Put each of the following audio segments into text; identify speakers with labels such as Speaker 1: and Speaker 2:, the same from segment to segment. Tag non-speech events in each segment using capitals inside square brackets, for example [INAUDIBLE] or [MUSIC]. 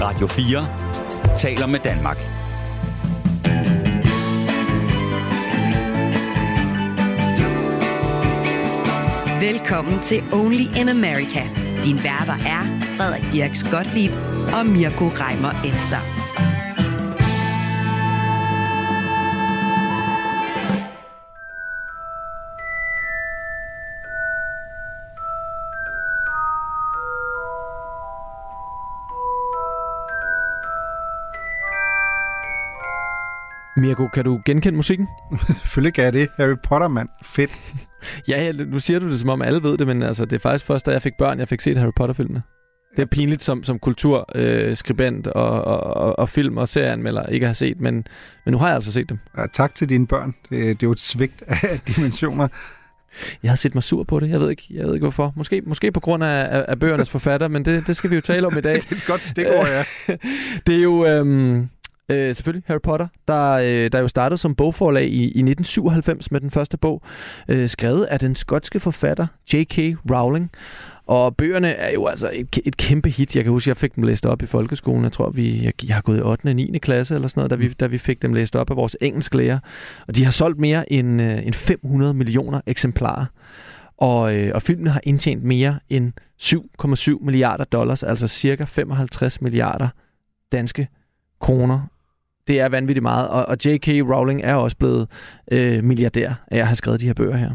Speaker 1: Radio 4 taler med Danmark.
Speaker 2: Velkommen til Only in America. Din værter er Frederik Dirks Gottlieb og Mirko Reimer Ester.
Speaker 3: Mirko, kan du genkende musikken? [LAUGHS]
Speaker 4: Selvfølgelig kan jeg det. Harry Potter, mand. Fedt. [LAUGHS]
Speaker 3: Ja, ja, nu siger du det, som om alle ved det, men altså, det er faktisk først, da jeg fik børn, jeg fik set Harry Potter-filmene. Det er pinligt som, som kulturskribent øh, og, og, og, og film- og serieanmelder ikke have set, men, men nu har jeg altså set dem.
Speaker 4: Ja, tak til dine børn. Det, det er jo et svigt af [LAUGHS] dimensioner.
Speaker 3: Jeg har set mig sur på det. Jeg ved ikke, jeg ved ikke hvorfor. Måske, måske på grund af, af, af bøgernes forfatter, men det, det skal vi jo tale om i dag.
Speaker 4: det er et godt stikord, ja.
Speaker 3: det er jo... Øhm, Øh, selvfølgelig Harry Potter, der, øh, der jo startede som bogforlag i, i 1997 med den første bog, øh, skrevet af den skotske forfatter J.K. Rowling. Og bøgerne er jo altså et, et kæmpe hit. Jeg kan huske, jeg fik dem læst op i folkeskolen. Jeg tror, vi, jeg, jeg har gået i 8. og 9. klasse eller sådan noget, da vi, da vi fik dem læst op af vores engelsklærer. Og de har solgt mere end, øh, end 500 millioner eksemplarer. Og, øh, og filmen har indtjent mere end 7,7 milliarder dollars, altså cirka 55 milliarder danske kroner det er vanvittigt meget, og, og J.K. Rowling er også blevet øh, milliardær af at have skrevet de her bøger her.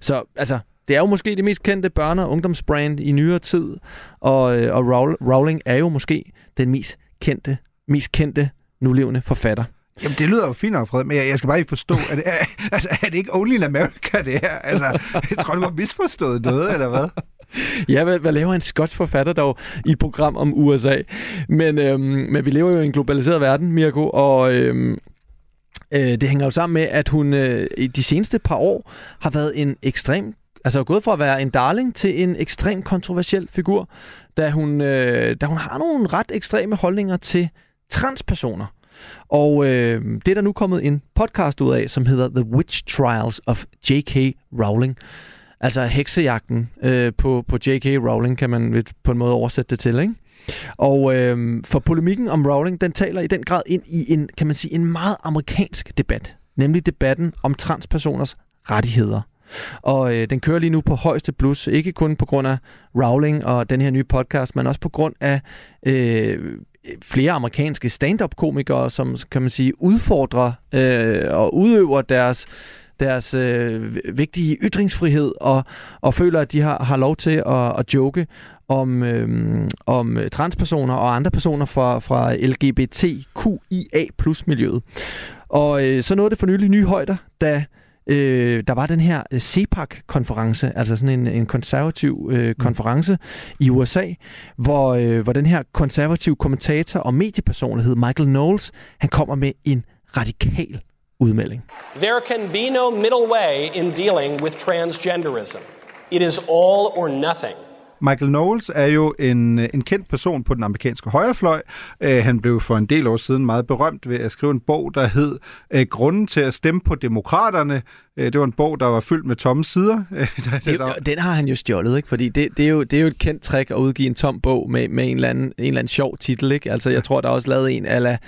Speaker 3: Så altså, det er jo måske det mest kendte børne- og ungdomsbrand i nyere tid, og, øh, og Rowling er jo måske den mest kendte, mest kendte nulevende forfatter.
Speaker 4: Jamen, det lyder jo fint nok, Fred, men jeg, jeg skal bare ikke forstå, er det, er, [LAUGHS] altså, er det ikke only in America, det her? Altså, jeg tror, du har misforstået noget, eller hvad?
Speaker 3: Ja, hvad, hvad laver en skotsk forfatter dog i et program om USA? Men, øhm, men vi lever jo i en globaliseret verden, Mirko, og... Øhm, øh, det hænger jo sammen med, at hun øh, i de seneste par år har været en ekstrem altså gået fra at være en darling til en ekstrem kontroversiel figur, da hun, øh, da hun har nogle ret ekstreme holdninger til transpersoner. Og øh, det er der nu kommet en podcast ud af, som hedder The Witch Trials of J.K. Rowling. Altså heksejagten øh, på, på J.K. Rowling, kan man på en måde oversætte det til, ikke? Og øh, for polemikken om Rowling, den taler i den grad ind i en, kan man sige, en meget amerikansk debat. Nemlig debatten om transpersoners rettigheder. Og øh, den kører lige nu på højeste plus, ikke kun på grund af Rowling og den her nye podcast, men også på grund af øh, flere amerikanske stand-up-komikere, som kan man sige udfordrer øh, og udøver deres deres øh, vigtige ytringsfrihed og, og føler, at de har, har lov til at, at joke om, øh, om transpersoner og andre personer fra, fra LGBTQIA plus miljøet. Og øh, så nåede det for nylig nye højder, da øh, der var den her øh, CEPAC-konference, altså sådan en, en konservativ øh, mm. konference i USA, hvor, øh, hvor den her konservative kommentator og mediepersonlighed Michael Knowles, han kommer med en radikal udmelding.
Speaker 5: There can be no middle way in dealing with transgenderism. It is all or nothing.
Speaker 4: Michael Knowles er jo en, en kendt person på den amerikanske højrefløj. Uh, han blev for en del år siden meget berømt ved at skrive en bog, der hed uh, Grunden til at stemme på demokraterne. Uh, det var en bog, der var fyldt med tomme sider. [LAUGHS]
Speaker 3: Der, det, der... Den har han jo stjålet, ikke? Fordi det, det, er jo, det er jo et kendt trick at udgive en tom bog med, med en, eller anden, en eller anden sjov titel, ikke? Altså, jeg tror, der er også lavet en ala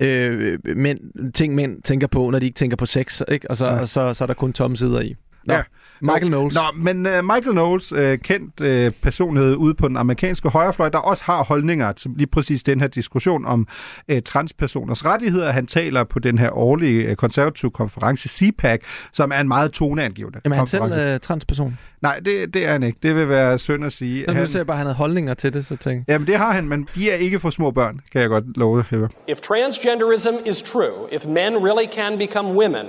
Speaker 3: øh, mænd, ting, mænd tænker på, når de ikke tænker på sex, ikke? Og så, ja. og så, så er der kun tomme sider i. Nå. Ja. Michael Knowles.
Speaker 4: Nå, men uh, Michael Knowles, uh, kendt uh, personlighed ude på den amerikanske højrefløj, der også har holdninger til lige præcis den her diskussion om uh, transpersoners rettigheder. Han taler på den her årlige uh, konservative konference CPAC, som er en meget toneangivende
Speaker 3: Jamen, han selv uh, transperson?
Speaker 4: Nej, det, det er han ikke. Det vil være synd at sige.
Speaker 3: Nå, nu ser jeg bare, at han havde holdninger til det, så tænk.
Speaker 4: Jamen, det har han, men de er ikke for små børn, kan jeg godt love.
Speaker 5: If transgenderism is true, if men really can become women,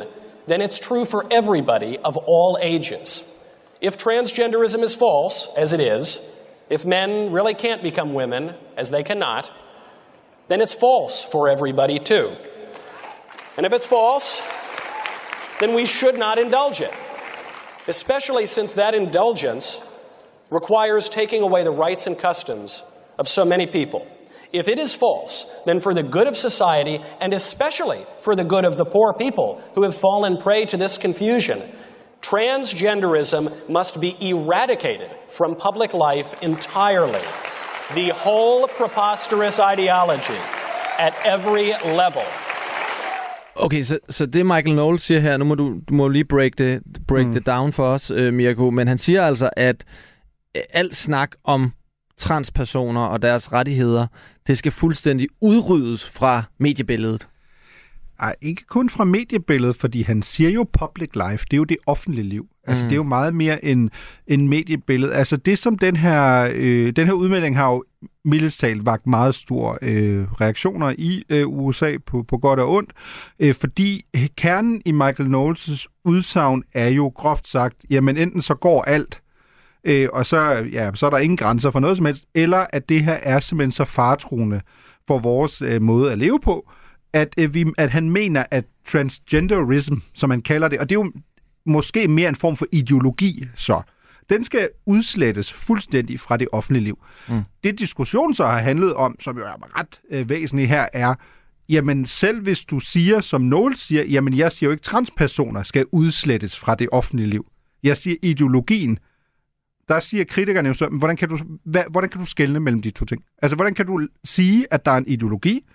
Speaker 5: then it's true for everybody of all ages. If transgenderism is false, as it is, if men really can't become women, as they cannot, then it's false for everybody too. And if it's false, then we should not indulge it, especially since that indulgence requires taking away the rights and customs of so many people. If it is false, then for the good of society, and especially for the good of the poor people who have fallen prey to this confusion, transgenderism must be eradicated from public life entirely. the whole preposterous ideology at every level.
Speaker 3: Okay, så, så det Michael Knowles siger her, nu må du, du må lige break det, break mm. det down for os, øh, Mirko, men han siger altså, at alt snak om transpersoner og deres rettigheder, det skal fuldstændig udryddes fra mediebilledet.
Speaker 4: Ej, ikke kun fra mediebilledet, fordi han siger jo public life, det er jo det offentlige liv. Altså, mm. det er jo meget mere end, end mediebillede. Altså, det som den her, øh, den her udmelding har jo mildest talt vagt meget store øh, reaktioner i øh, USA på, på godt og ondt, øh, fordi kernen i Michael Knowles' udsagn er jo groft sagt, jamen enten så går alt, øh, og så, ja, så er der ingen grænser for noget som helst, eller at det her er simpelthen så fartruende for vores øh, måde at leve på, at, øh, vi, at han mener, at transgenderism, som man kalder det, og det er jo måske mere en form for ideologi, så den skal udslettes fuldstændig fra det offentlige liv. Mm. Det diskussion så har handlet om, som jo er ret øh, væsentligt her, er, jamen selv hvis du siger, som Noel siger, jamen jeg siger jo ikke, transpersoner skal udslettes fra det offentlige liv. Jeg siger ideologien. Der siger kritikerne jo så, hvordan kan du, hvad, hvordan kan du skelne mellem de to ting? Altså, hvordan kan du sige, at der er en ideologi,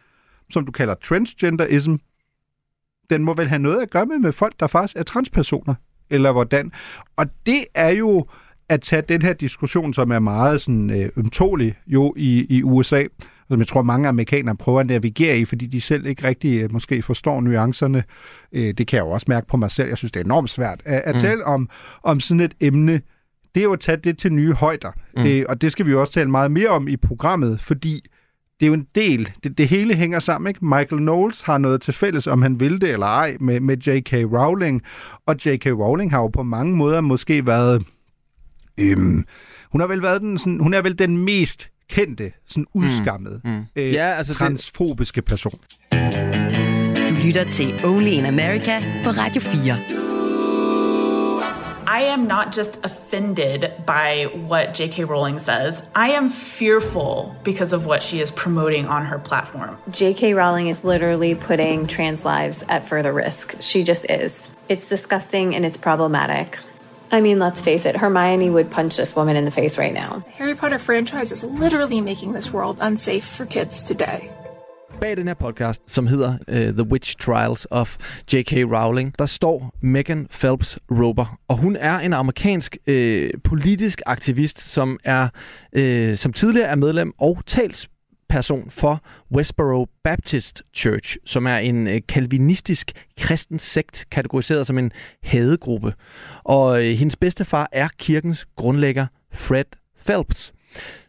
Speaker 4: som du kalder transgenderism, den må vel have noget at gøre med, med folk, der faktisk er transpersoner, eller hvordan? Og det er jo at tage den her diskussion, som er meget sådan, øh, ømtålig jo i, i USA, som jeg tror mange amerikanere prøver at navigere i, fordi de selv ikke rigtig øh, måske forstår nuancerne. Øh, det kan jeg jo også mærke på mig selv. Jeg synes, det er enormt svært at, at mm. tale om, om sådan et emne. Det er jo at tage det til nye højder. Mm. Øh, og det skal vi jo også tale meget mere om i programmet, fordi det er jo en del, det, det hele hænger sammen, ikke? Michael Knowles har noget til fælles, om han vil det eller ej, med, med J.K. Rowling, og J.K. Rowling har jo på mange måder måske været, øhm, hun har vel været den, sådan, hun er vel den mest kendte, sådan udskammede, mm. Mm. Øh, ja, altså transfobiske det... person.
Speaker 2: Du lytter til Only in America på Radio 4.
Speaker 6: I am not just offended by what J.K. Rowling says. I am fearful because of what she is promoting on her platform.
Speaker 7: J.K. Rowling is literally putting trans lives at further risk. She just is. It's disgusting and it's problematic. I mean, let's face it, Hermione would punch this woman in the face right now.
Speaker 8: The Harry Potter franchise is literally making this world unsafe for kids today.
Speaker 3: Bag den her podcast, som hedder uh, The Witch Trials of J.K. Rowling, der står Megan Phelps Roper, og hun er en amerikansk uh, politisk aktivist, som er uh, som tidligere er medlem og talsperson for Westboro Baptist Church, som er en kalvinistisk kristen sekt, kategoriseret som en hadegruppe. Og uh, hendes bedstefar er kirkens grundlægger Fred Phelps.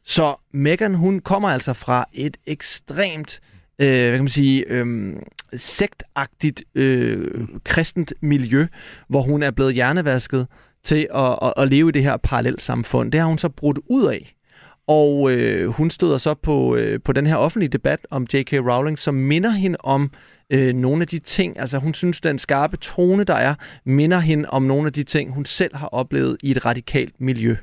Speaker 3: Så Megan, hun kommer altså fra et ekstremt øh, hvad kan man sige, øh, sektagtigt øh, kristent miljø, hvor hun er blevet hjernevasket til at, at, at leve i det her parallelt samfund. Det har hun så brudt ud af. Og øh, hun støder så på, øh, på den her offentlige debat om J.K. Rowling, som minder hende om øh, nogle af de ting, altså hun synes, den skarpe tone, der er, minder hende om nogle af de ting, hun selv har oplevet i et radikalt miljø.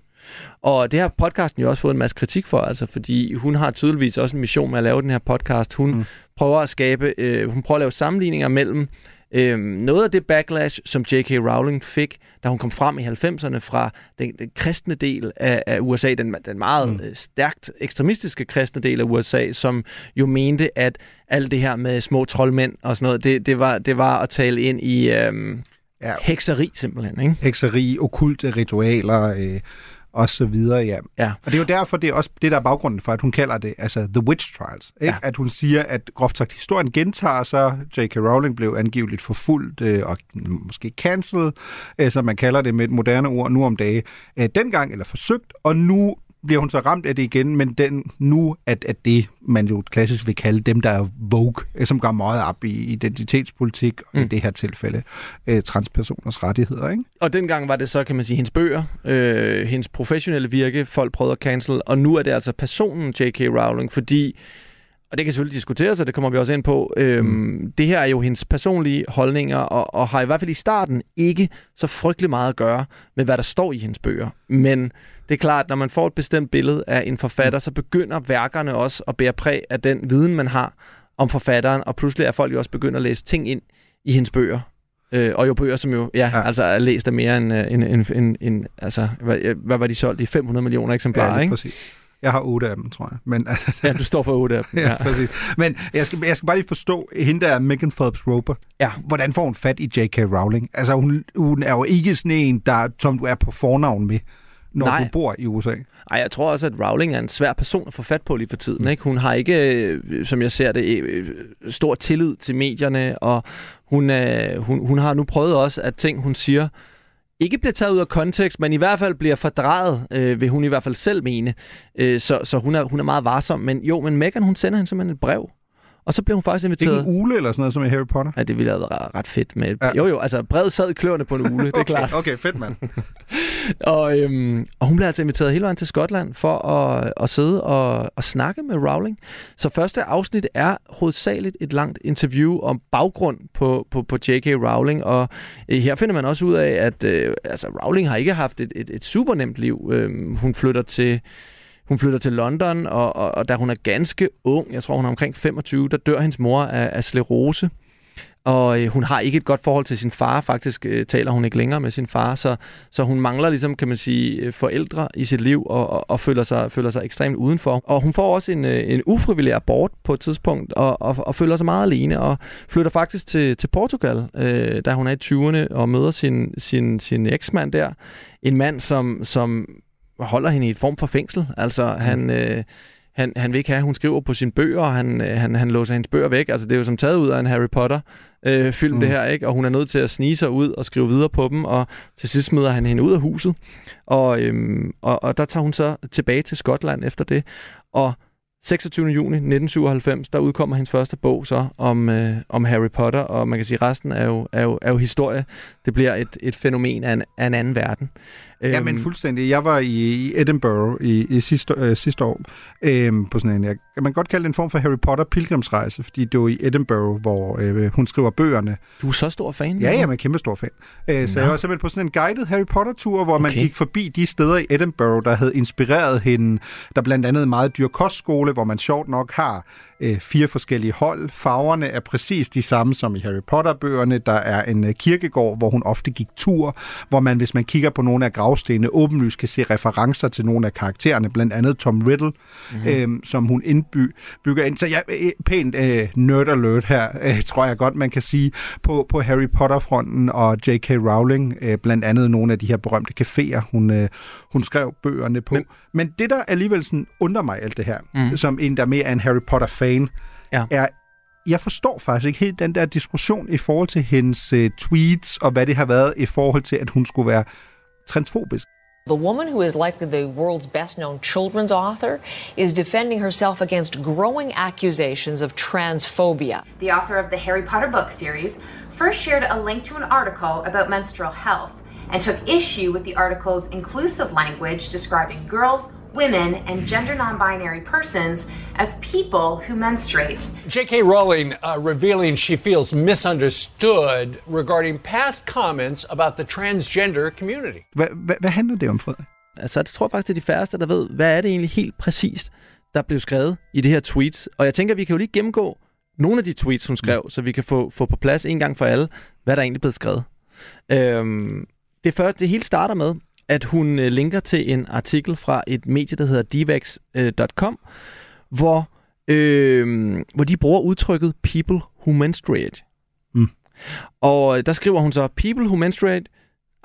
Speaker 3: Og det har podcasten jo også fået en masse kritik for, altså fordi hun har tydeligvis også en mission med at lave den her podcast. Hun mm. prøver at skabe, øh, hun prøver at lave sammenligninger mellem øh, noget af det backlash, som J.K. Rowling fik, da hun kom frem i 90'erne fra den, den kristne del af, af USA, den, den meget mm. Øh, stærkt ekstremistiske kristne del af USA, som jo mente, at alt det her med små troldmænd og sådan noget, det, det, var, det var at tale ind i øh, ja. hekseri simpelthen. Ikke?
Speaker 4: Hekseri, okulte ritualer, øh, og så videre, ja. ja. Og det er jo derfor, det er også det, der er baggrunden for, at hun kalder det altså The Witch Trials. Ikke? Ja. At hun siger, at groft sagt, historien gentager sig. J.K. Rowling blev angiveligt forfulgt øh, og måske cancelled, øh, som man kalder det med et moderne ord nu om dage. Øh, dengang, eller forsøgt, og nu bliver hun så ramt af det igen, men den nu, at, at det, man jo klassisk vil kalde dem, der er vogue, øh, som går meget op i identitetspolitik, og mm. i det her tilfælde øh, transpersoners rettigheder. Ikke?
Speaker 3: Og dengang var det så, kan man sige, hendes bøger, øh, hendes professionelle virke, folk prøvede at cancel, og nu er det altså personen J.K. Rowling, fordi og det kan selvfølgelig diskuteres, og det kommer vi også ind på. Øhm, mm. Det her er jo hendes personlige holdninger, og, og har i hvert fald i starten ikke så frygtelig meget at gøre med, hvad der står i hendes bøger. Men det er klart, at når man får et bestemt billede af en forfatter, så begynder værkerne også at bære præg af den viden, man har om forfatteren, og pludselig er folk jo også begyndt at læse ting ind i hendes bøger. Øh, og jo bøger, som jo ja, ja. Altså er læst af mere end, øh, end, end, end, end altså, hvad, hvad var de solgt i? 500 millioner eksemplarer, ja, ikke?
Speaker 4: præcis. Jeg har otte af dem, tror jeg. Men, altså,
Speaker 3: Ja, du står for otte af dem. [LAUGHS]
Speaker 4: ja, præcis. Men jeg skal, jeg skal bare lige forstå, hende der er Megan Phelps Roper,
Speaker 3: Ja.
Speaker 4: hvordan får hun fat i J.K. Rowling? Altså, hun, hun er jo ikke sådan en, der, som du er på fornavn med, når
Speaker 3: Nej.
Speaker 4: du bor i USA.
Speaker 3: Ej, jeg tror også, at Rowling er en svær person at få fat på lige for tiden. Ikke? Hun har ikke, øh, som jeg ser det, øh, stor tillid til medierne, og hun, øh, hun, hun har nu prøvet også, at ting, hun siger, ikke bliver taget ud af kontekst, men i hvert fald bliver fordrejet, øh, vil hun i hvert fald selv mene. Øh, så så hun, er, hun er meget varsom. Men jo, men Megan, hun sender hende simpelthen et brev. Og så blev hun faktisk
Speaker 4: Det er
Speaker 3: inviteret...
Speaker 4: ikke en ule eller sådan noget, som i Harry Potter?
Speaker 3: Ja, det ville have været ret fedt med...
Speaker 4: Ja.
Speaker 3: Jo, jo, altså brevet sad kløerne på en ule, det er [LAUGHS]
Speaker 4: okay,
Speaker 3: klart.
Speaker 4: Okay, fedt, mand. [LAUGHS]
Speaker 3: Og, øhm, og hun blev altså inviteret hele vejen til Skotland for at, at sidde og, og snakke med Rowling. Så første afsnit er hovedsageligt et langt interview om baggrund på, på, på J.K. Rowling. Og øh, her finder man også ud af, at øh, altså, Rowling har ikke haft et, et, et super nemt liv. Øhm, hun flytter til... Hun flytter til London, og, og, og da hun er ganske ung, jeg tror hun er omkring 25, der dør hendes mor af, af slerose. Og øh, hun har ikke et godt forhold til sin far. Faktisk øh, taler hun ikke længere med sin far, så, så hun mangler ligesom, kan man sige, øh, forældre i sit liv og, og, og føler, sig, føler sig ekstremt udenfor. Og hun får også en, øh, en ufrivillig abort på et tidspunkt og, og, og føler sig meget alene og flytter faktisk til, til Portugal, øh, da hun er i 20'erne og møder sin, sin, sin eksmand der. En mand, som, som holder hende i et form for fængsel. Altså, han... Øh, han, han vil ikke have, at hun skriver på sine bøger, og han, øh, han, han låser hendes bøger væk. Altså, det er jo som taget ud af en Harry Potter-film, øh, film,
Speaker 4: Mm.
Speaker 3: det her, ikke? Og hun er nødt til at snige sig ud og skrive videre på dem, og til sidst smider han hende ud af huset. Og, øhm, og, og der tager hun så tilbage til Skotland efter det. Og 26. juni 1997, der udkommer hendes første bog så om, øh, om Harry Potter, og man kan sige, at resten er jo, er jo, er jo historie. Det bliver et, et fænomen af en, af en anden verden.
Speaker 4: Ja, men fuldstændig. Jeg var i, Edinburgh i, i sidste, øh, sidste år øh, på sådan en, jeg, kan man godt kalde det en form for Harry Potter pilgrimsrejse, fordi det var i Edinburgh, hvor øh, hun skriver bøgerne.
Speaker 3: Du er så stor fan?
Speaker 4: Ja, jeg er kæmpe stor fan. Øh, så jeg var simpelthen på sådan en guided Harry Potter-tur, hvor man
Speaker 3: Okay.
Speaker 4: gik forbi de steder i Edinburgh, der havde inspireret hende. Der er blandt andet en meget dyr kostskole, hvor man sjovt nok har øh, fire forskellige hold. Farverne er præcis de samme som i Harry Potter-bøgerne. Der er en øh, kirkegård, hvor hun ofte gik tur, hvor man, hvis man kigger på nogle af gravstenene, åbenlyst kan se referencer til nogle af karaktererne, blandt andet Tom Riddle, mm-hmm. øh, som hun indbygger ind. Så jeg øh, pænt øh, nerd alert her, øh, tror jeg godt, man kan sige, på, på Harry Potter-fronten og J.K. Rowling, øh, blandt andet nogle af de her berømte caféer, hun, øh, hun skrev bøgerne på. Men,
Speaker 3: Men-
Speaker 4: det, der alligevel sådan undrer mig alt det her,
Speaker 3: mm.
Speaker 4: som en, der mere er en Harry Potter-fan,
Speaker 3: Ja.
Speaker 4: er, jeg forstår faktisk ikke helt den der diskussion i forhold til hendes øh, tweets, og hvad det har været i forhold til, at hun skulle være transfobisk.
Speaker 9: The woman who is likely the world's best known children's author is defending herself against growing accusations of transphobia.
Speaker 10: The author of the Harry Potter book series first shared a link to an article about menstrual health and took issue with the article's inclusive language describing girls, women, and gender non binary persons as people who menstruate.
Speaker 11: J.K. Rowling uh, revealing she feels misunderstood regarding past comments about the transgender community.
Speaker 4: Hvad, hvad, hvad handler det om, Frederik?
Speaker 3: Altså, det tror jeg faktisk, det er de færreste, der ved, hvad er det egentlig helt præcist, der blev skrevet i det her tweets. Og jeg tænker, vi kan jo lige gennemgå nogle af de tweets, hun skrev, så vi kan få, få på plads en gang for alle, hvad der egentlig blev skrevet. Øhm, det, før, det hele starter med, at hun øh, linker til en artikel fra et medie, der hedder divax.com, hvor, øh, hvor de bruger udtrykket people who menstruate.
Speaker 4: Mm.
Speaker 3: Og øh, der skriver hun så, people who menstruate,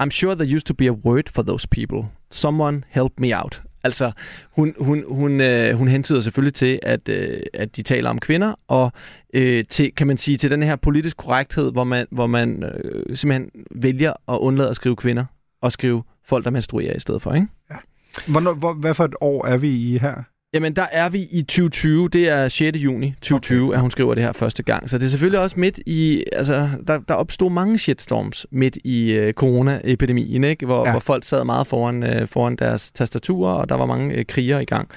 Speaker 3: I'm sure there used to be a word for those people. Someone help me out. Altså, hun, hun, hun, øh, hun hentyder selvfølgelig til, at, øh, at de taler om kvinder, og øh, til, kan man sige, til den her politisk korrekthed, hvor man, hvor man øh, simpelthen vælger at undlade at skrive kvinder, og skrive folk, der menstruerer i stedet for, ikke?
Speaker 4: Hvornår, hvor, hvad for et år er vi i her?
Speaker 3: Jamen, der er vi i 2020. Det er 6. juni 2020, okay. at hun skriver det her første gang. Så det er selvfølgelig også midt i... Altså, der, der opstod mange shitstorms midt i øh, coronaepidemien, ikke? Hvor,
Speaker 4: Ja.
Speaker 3: ja. hvor folk sad meget foran, øh, foran deres tastaturer, og der var mange øh, kriger i gang.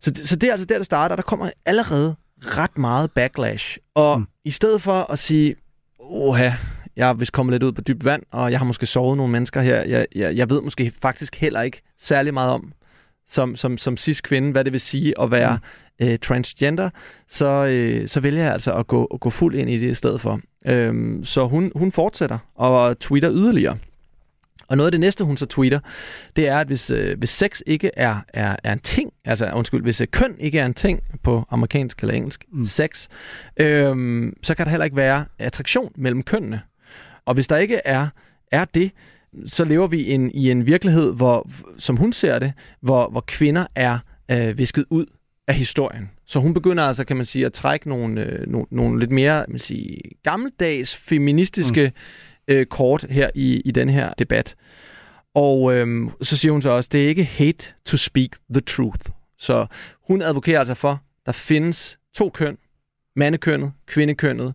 Speaker 3: Så, så det er altså der, det starter. Der kommer allerede ret meget backlash. Og
Speaker 4: mm.
Speaker 3: i stedet for at sige, oha, jeg er vist kommet lidt ud på dybt vand, og jeg har måske sovet nogle mennesker her. Jeg, jeg, jeg ved måske faktisk heller ikke særlig meget om, som, som, som cis-kvinde, hvad det vil sige at være mm. øh, transgender, så, øh, så vælger jeg altså at gå, at gå fuld ind i det i stedet for. Øhm, så hun, hun fortsætter og tweeter yderligere. Og noget af det næste, hun så tweeter, det er, at hvis, øh, hvis sex ikke er, er, er en ting, altså undskyld, hvis øh, køn ikke er en ting på amerikansk eller engelsk, mm. sex, øh, så kan der heller ikke være attraktion mellem kønnene. Og hvis der ikke er, er det, så lever vi in, i en virkelighed, hvor, som hun ser det, hvor, hvor kvinder er øh, visket ud af historien. Så hun begynder altså, kan man sige, at trække nogle, øh, nogle, nogle lidt mere man sige, gammeldags feministiske mm. øh, kort her i, i den her debat. Og øh, så siger hun så også, det er ikke hate to speak the truth. Så hun advokerer altså for, der findes to køn, mandekønnet, kvindekønnet,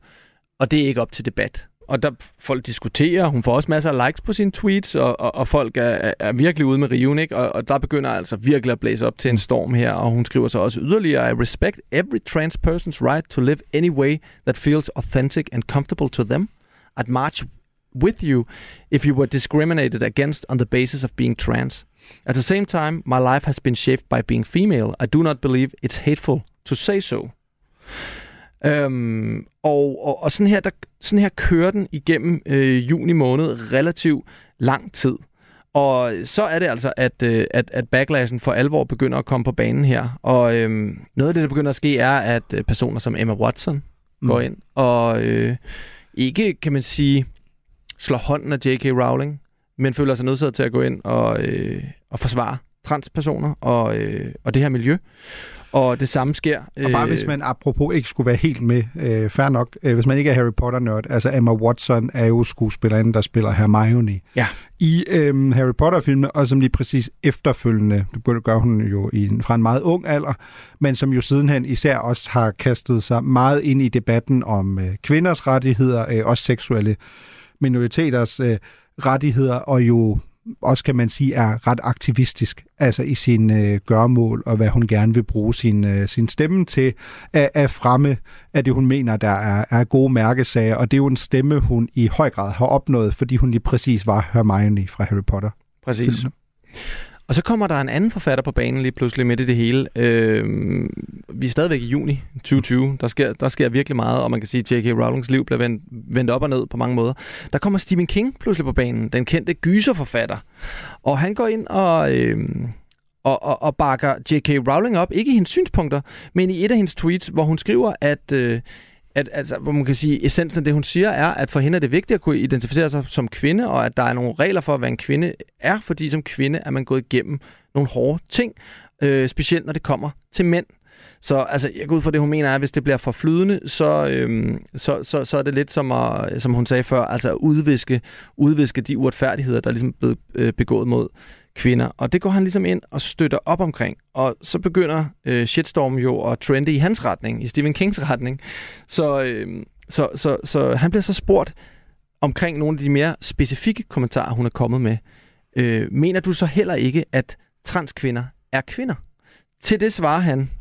Speaker 3: og det er ikke op til debat og der folk diskuterer. Hun får også masser af likes på sine tweets, og, og, og folk er, er virkelig ude med riven, ikke? Og, og der begynder altså virkelig at blæse op til en storm her, og hun skriver så også yderligere, I respect every trans person's right to live any way that feels authentic and comfortable to them. I'd march with you if you were discriminated against on the basis of being trans. At the same time, my life has been shaped by being female. I do not believe it's hateful to say so. Øhm, og, og, og sådan, her, der, sådan her kører den igennem øh, juni måned relativt lang tid. Og så er det altså, at, øh, at, at backlashen for alvor begynder at komme på banen her. Og øh, noget af det, der begynder at ske, er, at øh, personer som Emma Watson mm. går ind og øh, ikke, kan man sige, slår hånden af J.K. Rowling, men føler sig nødsaget til at gå ind og, øh, og forsvare transpersoner og, øh, og det her miljø. Og det samme sker.
Speaker 4: Og bare øh, hvis man apropos ikke skulle være helt med, øh, fair nok, øh, hvis man ikke er Harry Potter-nørd, altså Emma Watson er jo skuespillerinde, der spiller Hermione
Speaker 3: ja.
Speaker 4: i øh, Harry Potter-filmene, og som lige præcis efterfølgende, det gør hun jo i, fra en meget ung alder, men som jo sidenhen især også har kastet sig meget ind i debatten om øh, kvinders rettigheder, øh, også seksuelle minoriteters øh, rettigheder, og jo også kan man sige er ret aktivistisk, altså i sin øh, gørmål og hvad hun gerne vil bruge sin, øh, sin stemme til at, at fremme af det, hun mener, der er, er gode mærkesager. Og det er jo en stemme, hun i høj grad har opnået, fordi hun lige præcis var Hermione fra Harry Potter.
Speaker 3: Præcis. Filmen. Og så kommer der en anden forfatter på banen lige pludselig midt i det hele. Øh, vi er stadigvæk i juni 2020. Der sker, der sker virkelig meget, og man kan sige, at J.K. Rowlings liv bliver vendt, vendt op og ned på mange måder. Der kommer Stephen King pludselig på banen, den kendte gyserforfatter. Og han går ind og... Øh, og, og, og bakker J.K. Rowling op, ikke i hendes synspunkter, men i et af hendes tweets, hvor hun skriver, at øh, at, altså, hvor man kan sige, essensen af det, hun siger, er, at for hende er det vigtigt at kunne identificere sig som kvinde, og at der er nogle regler for, hvad en kvinde er, fordi som kvinde er man gået igennem nogle hårde ting, øh, specielt når det kommer til mænd. Så altså, jeg går ud fra det, hun mener er, at hvis det bliver for flydende, så, øhm, så, så, så er det lidt som, at, som hun sagde før, altså at udviske, udviske de uretfærdigheder, der er ligesom blevet øh, begået mod kvinder. Og det går han ligesom ind og støtter op omkring. Og så begynder øh, shitstorm jo at trende i hans retning, i Stephen Kings retning. Så, øh, så, så, så han bliver så spurgt omkring nogle af de mere specifikke kommentarer, hun er kommet med. Øh, mener du så heller ikke, at transkvinder er kvinder? Til det svarer han,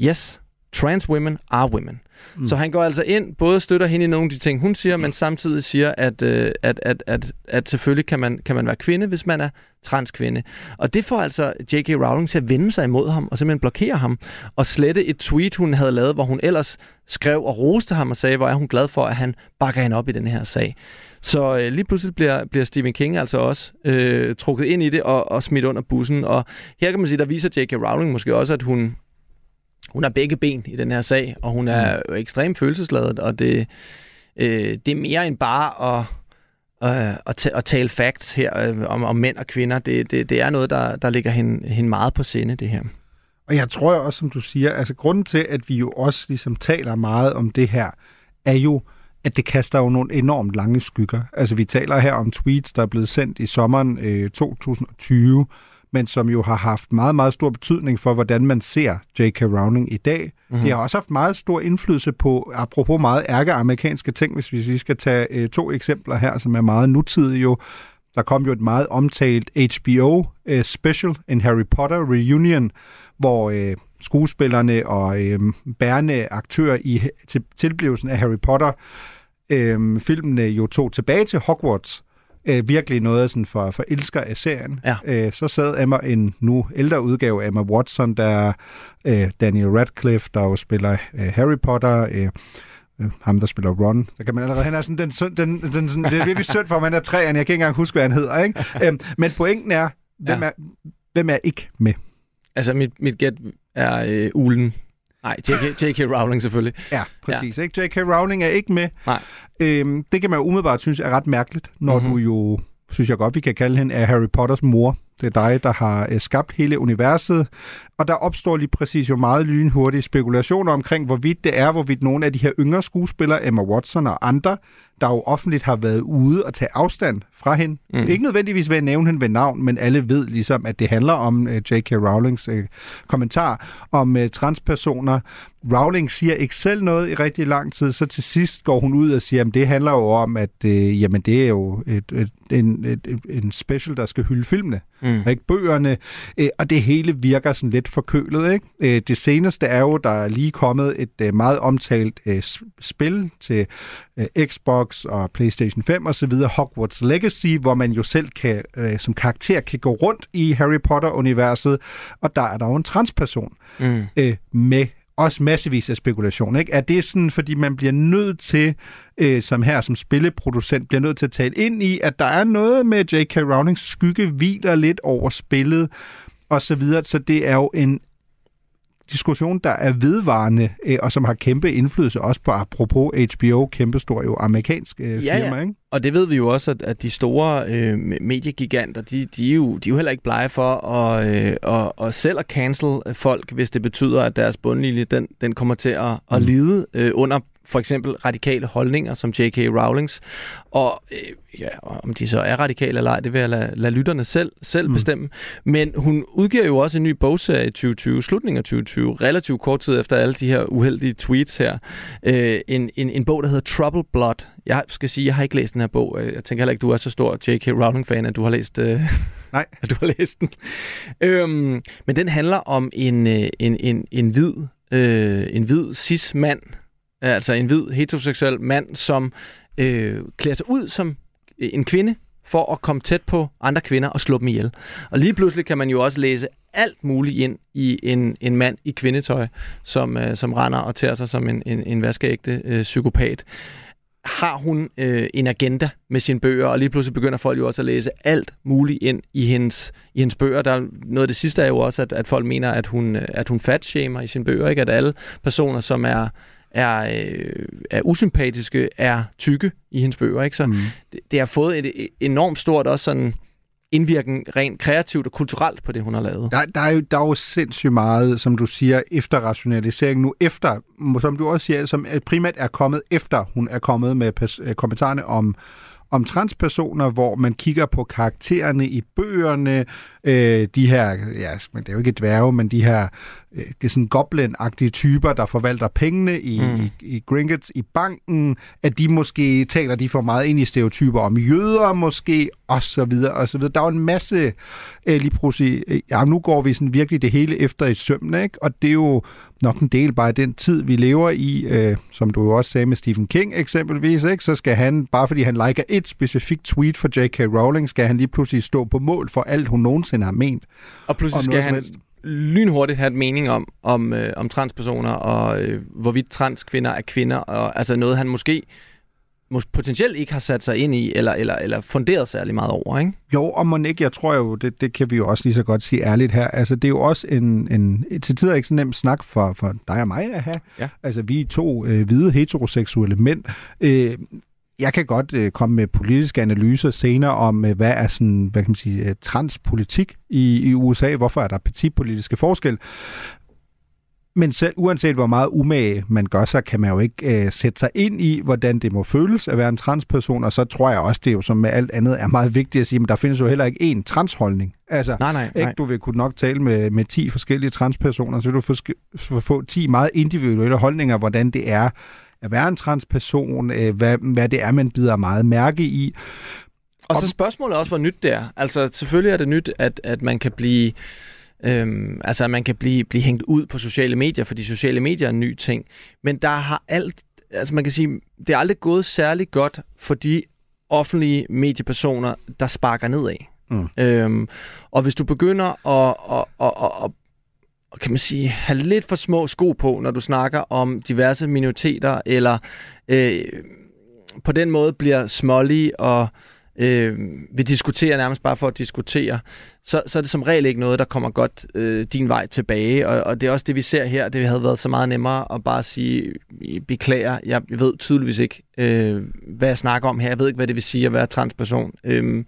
Speaker 3: yes, trans women are women. Mm. Så han går altså ind, både støtter hende i nogle af de ting, hun siger, men samtidig siger, at, øh, at, at, at, at selvfølgelig kan man, kan man være kvinde, hvis man er transkvinde. Og det får altså J.K. Rowling til at vende sig imod ham, og simpelthen blokere ham, og slette et tweet, hun havde lavet, hvor hun ellers skrev og roste ham og sagde, hvor er hun glad for, at han bakker hende op i den her sag. Så øh, lige pludselig bliver, bliver Stephen King altså også øh, trukket ind i det og, og smidt under bussen. Og her kan man sige, der viser J.K. Rowling måske også, at hun hun har begge ben i den her sag, og hun er mm. ekstremt følelsesladet, og det, øh, det er mere end bare at, øh, at, at tale facts her øh, om, om mænd og kvinder. Det, det, det er noget, der, der ligger hende, hende meget på sinde, det her.
Speaker 4: Og jeg tror også, som du siger, altså grunden til, at vi jo også ligesom taler meget om det her, er jo, at det kaster jo nogle enormt lange skygger. Altså vi taler her om tweets, der er blevet sendt i sommeren øh, 2020, men som jo har haft meget, meget stor betydning for, hvordan man ser J.K. Rowling i dag. Mm-hmm. Det har også haft meget stor indflydelse på, apropos meget ærke amerikanske ting, hvis vi skal tage øh, to eksempler her, som er meget nutidige jo. Der kom jo et meget omtalt HBO øh, special, en Harry Potter reunion, hvor øh, skuespillerne og øh, bærende aktører i til, tilblivelsen af Harry Potter øh, filmene jo tog tilbage til Hogwarts øh, virkelig noget sådan for, for elsker af serien.
Speaker 3: Ja.
Speaker 4: Øh, så sad Emma en nu ældre udgave af Emma Watson, der øh, Daniel Radcliffe, der jo spiller øh, Harry Potter, øh, øh, ham, der spiller Ron. Der kan man allerede, han er sådan, den, den, den, den, sådan, det er virkelig synd for, at man er træerne. Jeg kan ikke engang huske, hvad han hedder. Ikke? Øhm, men pointen er, hvem,
Speaker 3: Ja.
Speaker 4: er, hvem er ikke med?
Speaker 3: Altså, mit, mit gæt er øh, ulen. Nej, J.K. J.K. Rowling selvfølgelig.
Speaker 4: Ja, præcis. Ja. Ikke? J.K. Rowling er ikke med.
Speaker 3: Nej.
Speaker 4: Øhm, det kan man jo umiddelbart synes er ret mærkeligt, når
Speaker 3: Mhm.
Speaker 4: mm-hmm. du jo, synes jeg godt, vi kan kalde hende, er Harry Potters mor. Det er dig, der har øh, skabt hele universet. Og der opstår lige præcis jo meget lynhurtige spekulationer omkring, hvorvidt det er, hvorvidt nogle af de her yngre skuespillere, Emma Watson og andre, der jo offentligt har været ude og tage afstand fra hende.
Speaker 3: Mm.
Speaker 4: Ikke nødvendigvis ved at nævne hende ved navn, men alle ved ligesom, at det handler om uh, J.K. Rowlings uh, kommentar om uh, transpersoner. Rowling siger ikke selv noget i rigtig lang tid, så til sidst går hun ud og siger, at det handler jo om, at uh, jamen, det er jo et, et, en, et, en special, der skal hylde filmene,
Speaker 3: Mm.
Speaker 4: og ikke bøgerne. Uh, og det hele virker sådan lidt forkølet. Ikke? Uh, det seneste er jo, der er lige kommet et uh, meget omtalt uh, spil til uh, Xbox og PlayStation 5 osv., Hogwarts Legacy, hvor man jo selv kan, uh, som karakter kan gå rundt i Harry Potter-universet, og der er der jo en transperson
Speaker 3: Mm.
Speaker 4: øh, med også massevis af spekulation. Ikke? Er det sådan, fordi man bliver nødt til, øh, som her som spilleproducent, bliver nødt til at tale ind i, at der er noget med J.K. Rowlings skygge hviler lidt over spillet, og så videre. Så det er jo en diskussion, der er vedvarende, øh, og som har kæmpe indflydelse også på, apropos HBO, kæmpestor jo amerikansk øh,
Speaker 3: Ja, ja.
Speaker 4: firma, ikke?
Speaker 3: Og det ved vi jo også, at, at de store øh, mediegiganter, de, de, er jo, de er jo heller ikke blege for at, øh, og, og selv at cancel folk, hvis det betyder, at deres bundlinje, den, den kommer til at, at lide øh, under for eksempel radikale holdninger som J.K. Rowlings. Og øh, ja, om de så er radikale eller ej, det vil jeg lade, lade lytterne selv, selv mm. bestemme. Men hun udgiver jo også en ny bogserie i 2020, slutningen af 2020, relativt kort tid efter alle de her uheldige tweets her. Øh, en, en, en bog, der hedder Trouble Blood. Jeg skal sige, jeg har ikke læst den her bog. Jeg tænker heller ikke, du er så stor J.K. Rowling-fan, at du har læst, øh,
Speaker 4: Nej. [LAUGHS]
Speaker 3: at du har læst den. Øhm, men den handler om en, øh, en, en, en hvid, øh, en hvid cis-mand, altså en hvid heteroseksuel mand, som øh, klæder sig ud som øh, en kvinde for at komme tæt på andre kvinder og slå dem ihjel. Og lige pludselig kan man jo også læse alt muligt ind i en, en mand i kvindetøj, som, øh, som render og tager sig som en, en, en vaskeægte øh, psykopat. Har hun øh, en agenda med sine bøger, og lige pludselig begynder folk jo også at læse alt muligt ind i hendes, i hendes bøger. Der noget af det sidste er jo også, at, at folk mener, at hun, øh, at hun fatshamer i sine bøger, ikke? at alle personer, som er er, øh, er usympatiske, er tykke i hendes bøger. Ikke? Så mm. det, det har fået et, et enormt stort også sådan indvirken rent kreativt og kulturelt på det, hun har lavet.
Speaker 4: Der, der, er jo, der er jo sindssygt meget, som du siger, efterrationalisering nu, efter, som du også siger, som primært er kommet efter, hun er kommet med øh, kommentarerne om, om transpersoner, hvor man kigger på karaktererne i bøgerne, øh, de her, ja, men det er jo ikke dværge, men de her øh, det er sådan goblin-agtige typer, der forvalter pengene i,
Speaker 3: Mm.
Speaker 4: i, i Gringotts i banken, at de måske taler de for meget ind i stereotyper om jøder måske, og så videre, og så videre. Der er jo en masse, øh, lige pludselig, øh, ja, nu går vi sådan virkelig det hele efter i sømne, ikke? Og det er jo nok en del bare af den tid, vi lever i, øh, som du jo også sagde med Stephen King eksempelvis, ikke? så skal han, bare fordi han liker et specifikt tweet for J.K. Rowling, skal han lige pludselig stå på mål for alt, hun nogensinde har ment.
Speaker 3: Og pludselig skal han lynhurtigt have et mening om, om, øh, om transpersoner, og øh, hvorvidt transkvinder er kvinder, og altså noget, han måske mås- potentielt ikke har sat sig ind i, eller, eller, eller funderet særlig meget over, ikke?
Speaker 4: Jo, og må ikke, jeg tror jo, det, det kan vi jo også lige så godt sige ærligt her, altså det er jo også en, en til tider ikke så nemt snak for, for dig og mig at have.
Speaker 3: Ja.
Speaker 4: Altså vi er to øh, hvide heteroseksuelle mænd. Øh, jeg kan godt øh, komme med politiske analyser senere om, øh, hvad er sådan, hvad kan man sige, øh, transpolitik i, i USA, hvorfor er der partipolitiske forskel. Men selv uanset hvor meget umage man gør sig, kan man jo ikke øh, sætte sig ind i, hvordan det må føles at være en transperson, og så tror jeg også, det er jo som med alt andet er meget vigtigt at sige, men der findes jo heller ikke én transholdning. Altså,
Speaker 3: Nej, nej,
Speaker 4: ikke?
Speaker 3: nej.
Speaker 4: Du vil kunne nok tale med, med 10 forskellige transpersoner, så vil du få, få, få 10 meget individuelle holdninger, hvordan det er at være en transperson, øh, hvad, hvad det er, man bider meget mærke i.
Speaker 3: Og så spørgsmålet er også, hvor nyt det er. Altså selvfølgelig er det nyt, at, at man kan blive... Øhm, altså at man kan blive, blive hængt ud på sociale medier, fordi sociale medier er en ny ting. Men der har alt, altså man kan sige, det er aldrig gået særlig godt for de offentlige mediepersoner, der sparker nedad.
Speaker 4: Mm.
Speaker 3: Øhm, og hvis du begynder at, at, at, at, kan man sige, have lidt for små sko på, når du snakker om diverse minoriteter, eller øh, på den måde bliver smålig og øh, vi diskuterer nærmest bare for at diskutere, så, så er det som regel ikke noget, der kommer godt øh, din vej tilbage. Og, og det er også det, vi ser her. Det havde været så meget nemmere at bare sige, beklager, jeg ved tydeligvis ikke, øh, hvad jeg snakker om her. Jeg ved ikke, hvad det vil sige at være transperson. Øh, mm.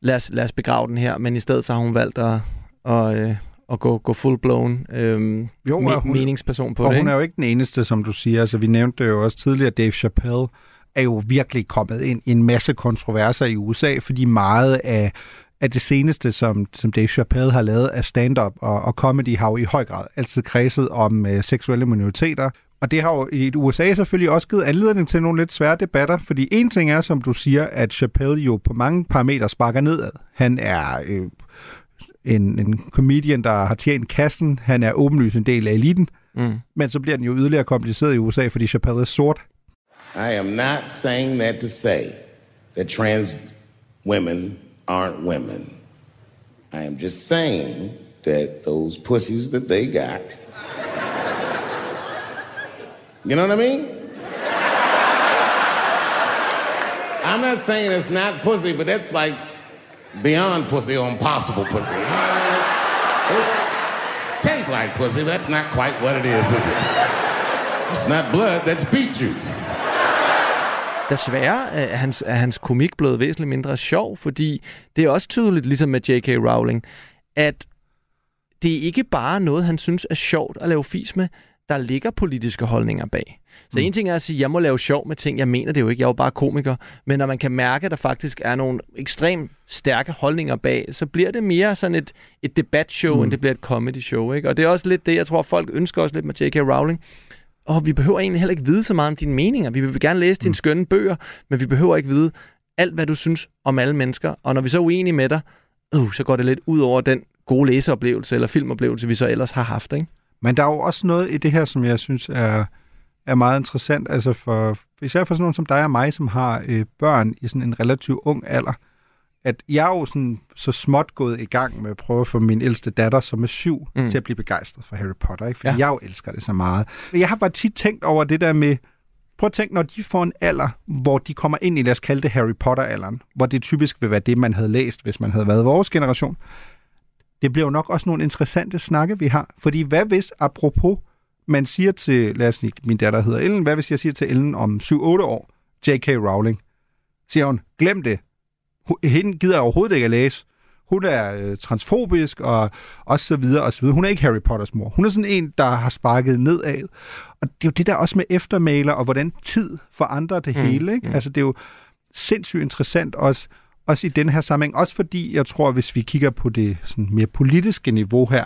Speaker 3: lad, os, lad os begrave den her. Men i stedet så har hun valgt at, og, øh, at gå, gå full-blown øh, jo, me- hun, meningsperson på
Speaker 4: og
Speaker 3: det.
Speaker 4: Og hun er jo ikke den eneste, som du siger. Altså, vi nævnte det jo også tidligere, Dave Chappelle, er jo virkelig kommet ind i en masse kontroverser i USA, fordi meget af, af det seneste, som, som Dave Chappelle har lavet af stand-up og, og comedy, har jo i høj grad altid kredset om øh, seksuelle minoriteter. Og det har jo i USA selvfølgelig også givet anledning til nogle lidt svære debatter, fordi en ting er, som du siger, at Chappelle jo på mange parametre sparker nedad. Han er øh, en, en comedian, der har tjent kassen. Han er åbenlyst en del af eliten. Mm. Men så bliver den jo yderligere kompliceret i USA, fordi Chappelle er sort.
Speaker 12: I am not saying that to say that trans women aren't women. I am just saying that those pussies that they got. You know what I mean? I'm not saying it's not pussy, but that's like beyond pussy or impossible pussy. You know what I mean? It tastes like pussy, but that's not quite what it is, is it? It's not blood, that's beet juice.
Speaker 3: Desværre er hans, er hans komik blevet væsentligt mindre sjov, fordi det er også tydeligt, ligesom med J.K. Rowling, at det er ikke bare noget, han synes er sjovt at lave fis med. Der ligger politiske holdninger bag. Så mm. en ting er at sige, at jeg må lave sjov med ting. Jeg mener det jo ikke, jeg er jo bare komiker. Men når man kan mærke, at der faktisk er nogle ekstremt stærke holdninger bag, så bliver det mere sådan et, et debatshow, mm. end det bliver et comedy show. Ikke? Og det er også lidt det, jeg tror, folk ønsker også lidt med J.K. Rowling og vi behøver egentlig heller ikke vide så meget om dine meninger. Vi vil gerne læse dine mm. skønne bøger, men vi behøver ikke vide alt, hvad du synes om alle mennesker. Og når vi så er uenige med dig, uh, så går det lidt ud over den gode læseoplevelse eller filmoplevelse, vi så ellers har haft. Ikke?
Speaker 4: Men der er jo også noget i det her, som jeg synes er, er meget interessant. Altså for, især for sådan nogen som dig og mig, som har øh, børn i sådan en relativt ung alder, at jeg er jo sådan, så småt gået i gang med at prøve at få min ældste datter, som er syv, mm. til at blive begejstret for Harry Potter, ikke? fordi ja. jeg jo elsker det så meget. Men jeg har bare tit tænkt over det der med, prøv at tænke, når de får en alder, hvor de kommer ind i, lad os kalde det Harry Potter-alderen, hvor det typisk vil være det, man havde læst, hvis man havde været vores generation. Det bliver jo nok også nogle interessante snakke, vi har. Fordi hvad hvis, apropos, man siger til, lad os sige, min datter hedder Ellen, hvad hvis jeg siger til Ellen om 7-8 år, J.K. Rowling, siger hun, glem det, hende gider jeg overhovedet ikke at læse. Hun er øh, transfobisk og, og så videre og så videre. Hun er ikke Harry Potters mor. Hun er sådan en, der har sparket nedad. Og det er jo det der også med eftermaler og hvordan tid forandrer det mm. hele. Ikke? Mm. Altså det er jo sindssygt interessant også, også i den her sammenhæng. Også fordi jeg tror, hvis vi kigger på det sådan mere politiske niveau her,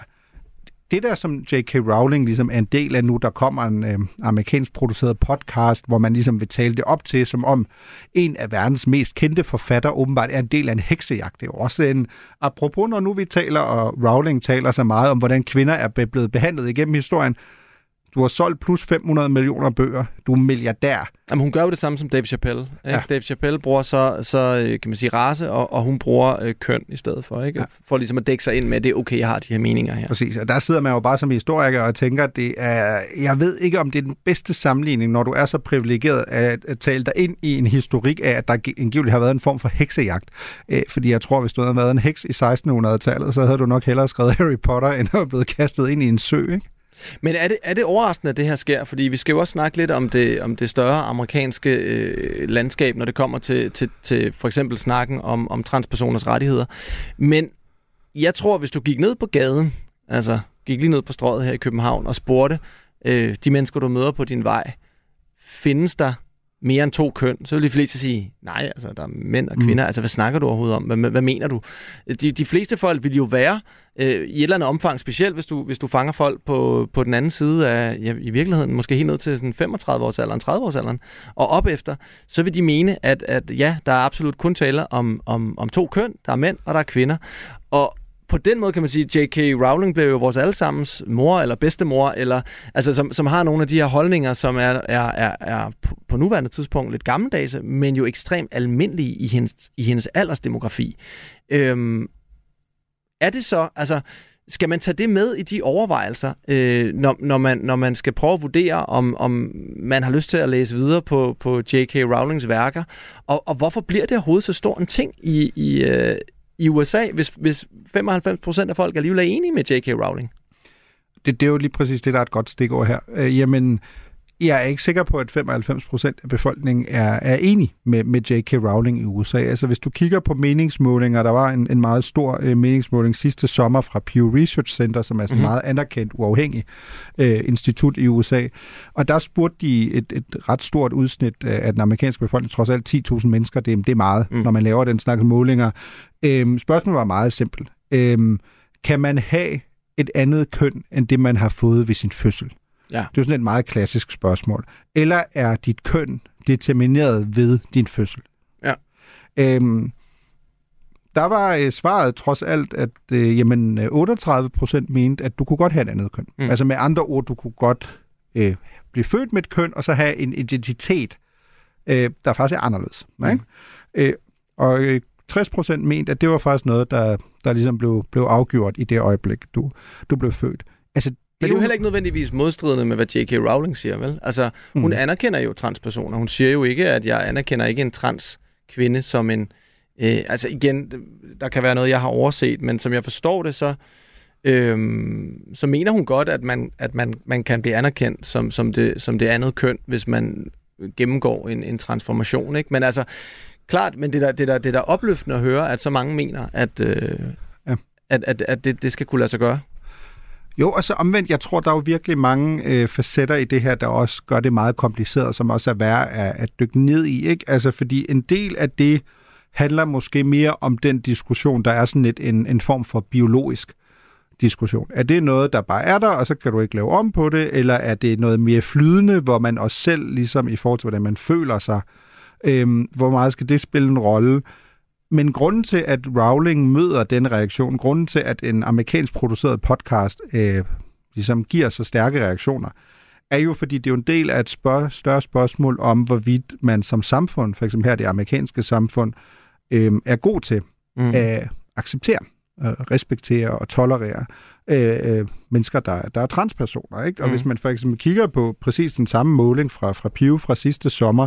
Speaker 4: det der, som J.K. Rowling ligesom er en del af nu, der kommer en øh, amerikansk produceret podcast, hvor man ligesom vil tale det op til, som om en af verdens mest kendte forfatter åbenbart er en del af en heksejagt. Det er jo også en, apropos når nu vi taler, og Rowling taler så meget om, hvordan kvinder er blevet behandlet igennem historien, du har solgt plus 500 millioner bøger. Du er milliardær.
Speaker 3: Jamen, hun gør jo det samme som Dave Chappelle. Ikke? Ja. Dave Chappelle bruger så, så øh, kan man sige, race, og, og hun bruger øh, køn i stedet for. Ikke? Ja. For ligesom at dække sig ind med, at det er okay, jeg har de her meninger her.
Speaker 4: Præcis, og der sidder man jo bare som historiker og tænker, at det er, jeg ved ikke, om det er den bedste sammenligning, når du er så privilegeret at, at tale dig ind i en historik af, at der angiveligt har været en form for heksejagt. Øh, fordi jeg tror, hvis du havde været en heks i 1600-tallet, så havde du nok hellere skrevet [LAUGHS] Harry Potter, end at blevet kastet ind i en sø. Ikke?
Speaker 3: Men er det, er det overraskende, at det her sker? Fordi vi skal jo også snakke lidt om det, om det større amerikanske øh, landskab, når det kommer til, til, til for eksempel snakken om, om transpersoners rettigheder. Men jeg tror, hvis du gik ned på gaden, altså gik lige ned på strøget her i København og spurgte øh, de mennesker, du møder på din vej, findes der mere end to køn, så vil de fleste sige, nej, altså der er mænd og kvinder, mm. altså hvad snakker du overhovedet om? Hvad, hvad mener du? De, de fleste folk vil jo være øh, i et eller andet omfang, specielt hvis du, hvis du fanger folk på, på den anden side af, ja, i virkeligheden, måske helt ned til sådan 35 års alderen, 30 års alderen, og op efter, så vil de mene, at, at ja, der er absolut kun tale om, om, om to køn, der er mænd og der er kvinder. Og, på den måde kan man sige, at J.K. Rowling blev jo vores allesammens mor eller bedstemor, eller, altså, som, som har nogle af de her holdninger, som er, er, er, er på nuværende tidspunkt lidt gammeldags, men jo ekstremt almindelige i hendes, i hendes aldersdemografi. Øhm, er det så, altså, skal man tage det med i de overvejelser, øh, når, når, man, når man skal prøve at vurdere, om, om man har lyst til at læse videre på, på J.K. Rowlings værker? Og, og hvorfor bliver det overhovedet så stor en ting i, i, øh, i USA, hvis, hvis 95% af folk alligevel er enige med J.K. Rowling?
Speaker 4: Det, det er jo lige præcis det, der er et godt stikord her. Øh, jamen, jeg er ikke sikker på, at 95 procent af befolkningen er, er enig med, med J.K. Rowling i USA. Altså hvis du kigger på meningsmålinger, der var en, en meget stor øh, meningsmåling sidste sommer fra Pew Research Center, som er sådan mm-hmm. meget anerkendt, uafhængig øh, institut i USA. Og der spurgte de et, et ret stort udsnit af den amerikanske befolkning, trods alt 10.000 mennesker, det, det er meget, mm. når man laver den slags målinger. Øh, spørgsmålet var meget simpelt. Øh, kan man have et andet køn, end det man har fået ved sin fødsel?
Speaker 3: Ja.
Speaker 4: Det er jo sådan et meget klassisk spørgsmål. Eller er dit køn determineret ved din fødsel?
Speaker 3: Ja.
Speaker 4: Øhm, der var øh, svaret trods alt, at øh, jamen, 38 procent mente, at du kunne godt have et andet køn. Mm. Altså med andre ord, du kunne godt øh, blive født med et køn, og så have en identitet, øh, der faktisk er anderledes. Mm. Ikke? Øh, og øh, 60 procent mente, at det var faktisk noget, der, der ligesom blev, blev afgjort i det øjeblik, du, du blev født. Altså,
Speaker 3: men det er jo heller ikke nødvendigvis modstridende med, hvad J.K. Rowling siger, vel? Altså, hun mm. anerkender jo transpersoner. Hun siger jo ikke, at jeg anerkender ikke en trans kvinde som en... Øh, altså igen, der kan være noget, jeg har overset, men som jeg forstår det, så, øh, så mener hun godt, at man, at man, man kan blive anerkendt som, som, det, som det andet køn, hvis man gennemgår en, en transformation. Ikke? Men altså, klart, men det der, det, der, det der opløftende at høre, at så mange mener, at, øh, ja. at, at, at det, det skal kunne lade sig gøre.
Speaker 4: Jo, og så omvendt, jeg tror, der er jo virkelig mange øh, facetter i det her, der også gør det meget kompliceret, som også er værd at, at dykke ned i. Ikke? Altså, fordi en del af det handler måske mere om den diskussion, der er sådan lidt en, en form for biologisk diskussion. Er det noget, der bare er der, og så kan du ikke lave om på det, eller er det noget mere flydende, hvor man også selv, ligesom i forhold til, hvordan man føler sig, øh, hvor meget skal det spille en rolle? Men grunden til, at Rowling møder den reaktion, grunden til, at en amerikansk produceret podcast øh, ligesom giver så stærke reaktioner, er jo, fordi det er jo en del af et spørg- større spørgsmål om, hvorvidt man som samfund, for eksempel her det amerikanske samfund, øh, er god til mm. at acceptere, øh, respektere og tolerere øh, øh, mennesker, der, der er transpersoner. Ikke? Og mm. hvis man for eksempel kigger på præcis den samme måling fra, fra Pew fra sidste sommer,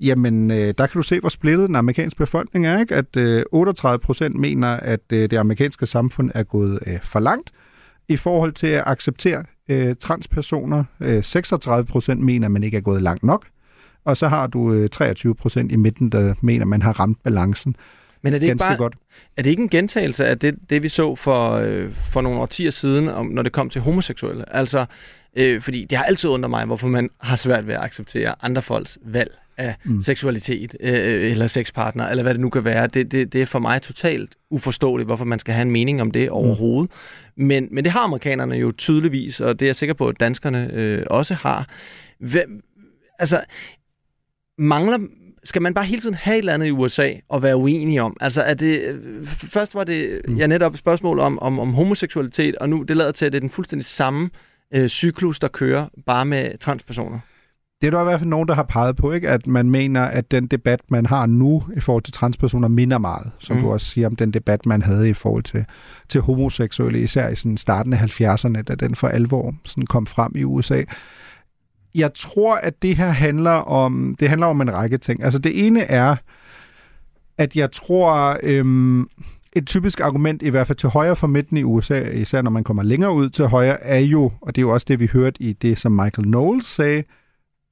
Speaker 4: Jamen, øh, der kan du se, hvor splittet den amerikanske befolkning er. Ikke? At øh, 38 procent mener, at øh, det amerikanske samfund er gået øh, for langt i forhold til at acceptere øh, transpersoner. Øh, 36 procent mener, at man ikke er gået langt nok. Og så har du øh, 23 procent i midten, der mener, at man har ramt balancen.
Speaker 3: Men er det ikke bare, godt. er det ikke en gentagelse af det, det vi så for, øh, for nogle årtier siden, om, når det kom til homoseksuelle? Altså, øh, fordi det har altid undret mig, hvorfor man har svært ved at acceptere andre folks valg af mm. seksualitet øh, eller sexpartner, eller hvad det nu kan være. Det, det, det er for mig totalt uforståeligt, hvorfor man skal have en mening om det overhovedet. Mm. Men, men det har amerikanerne jo tydeligvis, og det er jeg sikker på, at danskerne øh, også har. Hvem, altså, mangler skal man bare hele tiden have et eller andet i USA og være uenig om? Altså, er det, øh, først var det mm. ja, netop et spørgsmål om, om, om homoseksualitet, og nu det lader til, at det er den fuldstændig samme øh, cyklus, der kører bare med transpersoner
Speaker 4: det er der i hvert fald nogen, der har peget på, ikke? at man mener, at den debat, man har nu i forhold til transpersoner, minder meget, som mm. du også siger om den debat, man havde i forhold til, til homoseksuelle, især i sådan starten af 70'erne, da den for alvor sådan kom frem i USA. Jeg tror, at det her handler om, det handler om en række ting. Altså det ene er, at jeg tror, øhm, et typisk argument, i hvert fald til højre for midten i USA, især når man kommer længere ud til højre, er jo, og det er jo også det, vi hørte i det, som Michael Knowles sagde,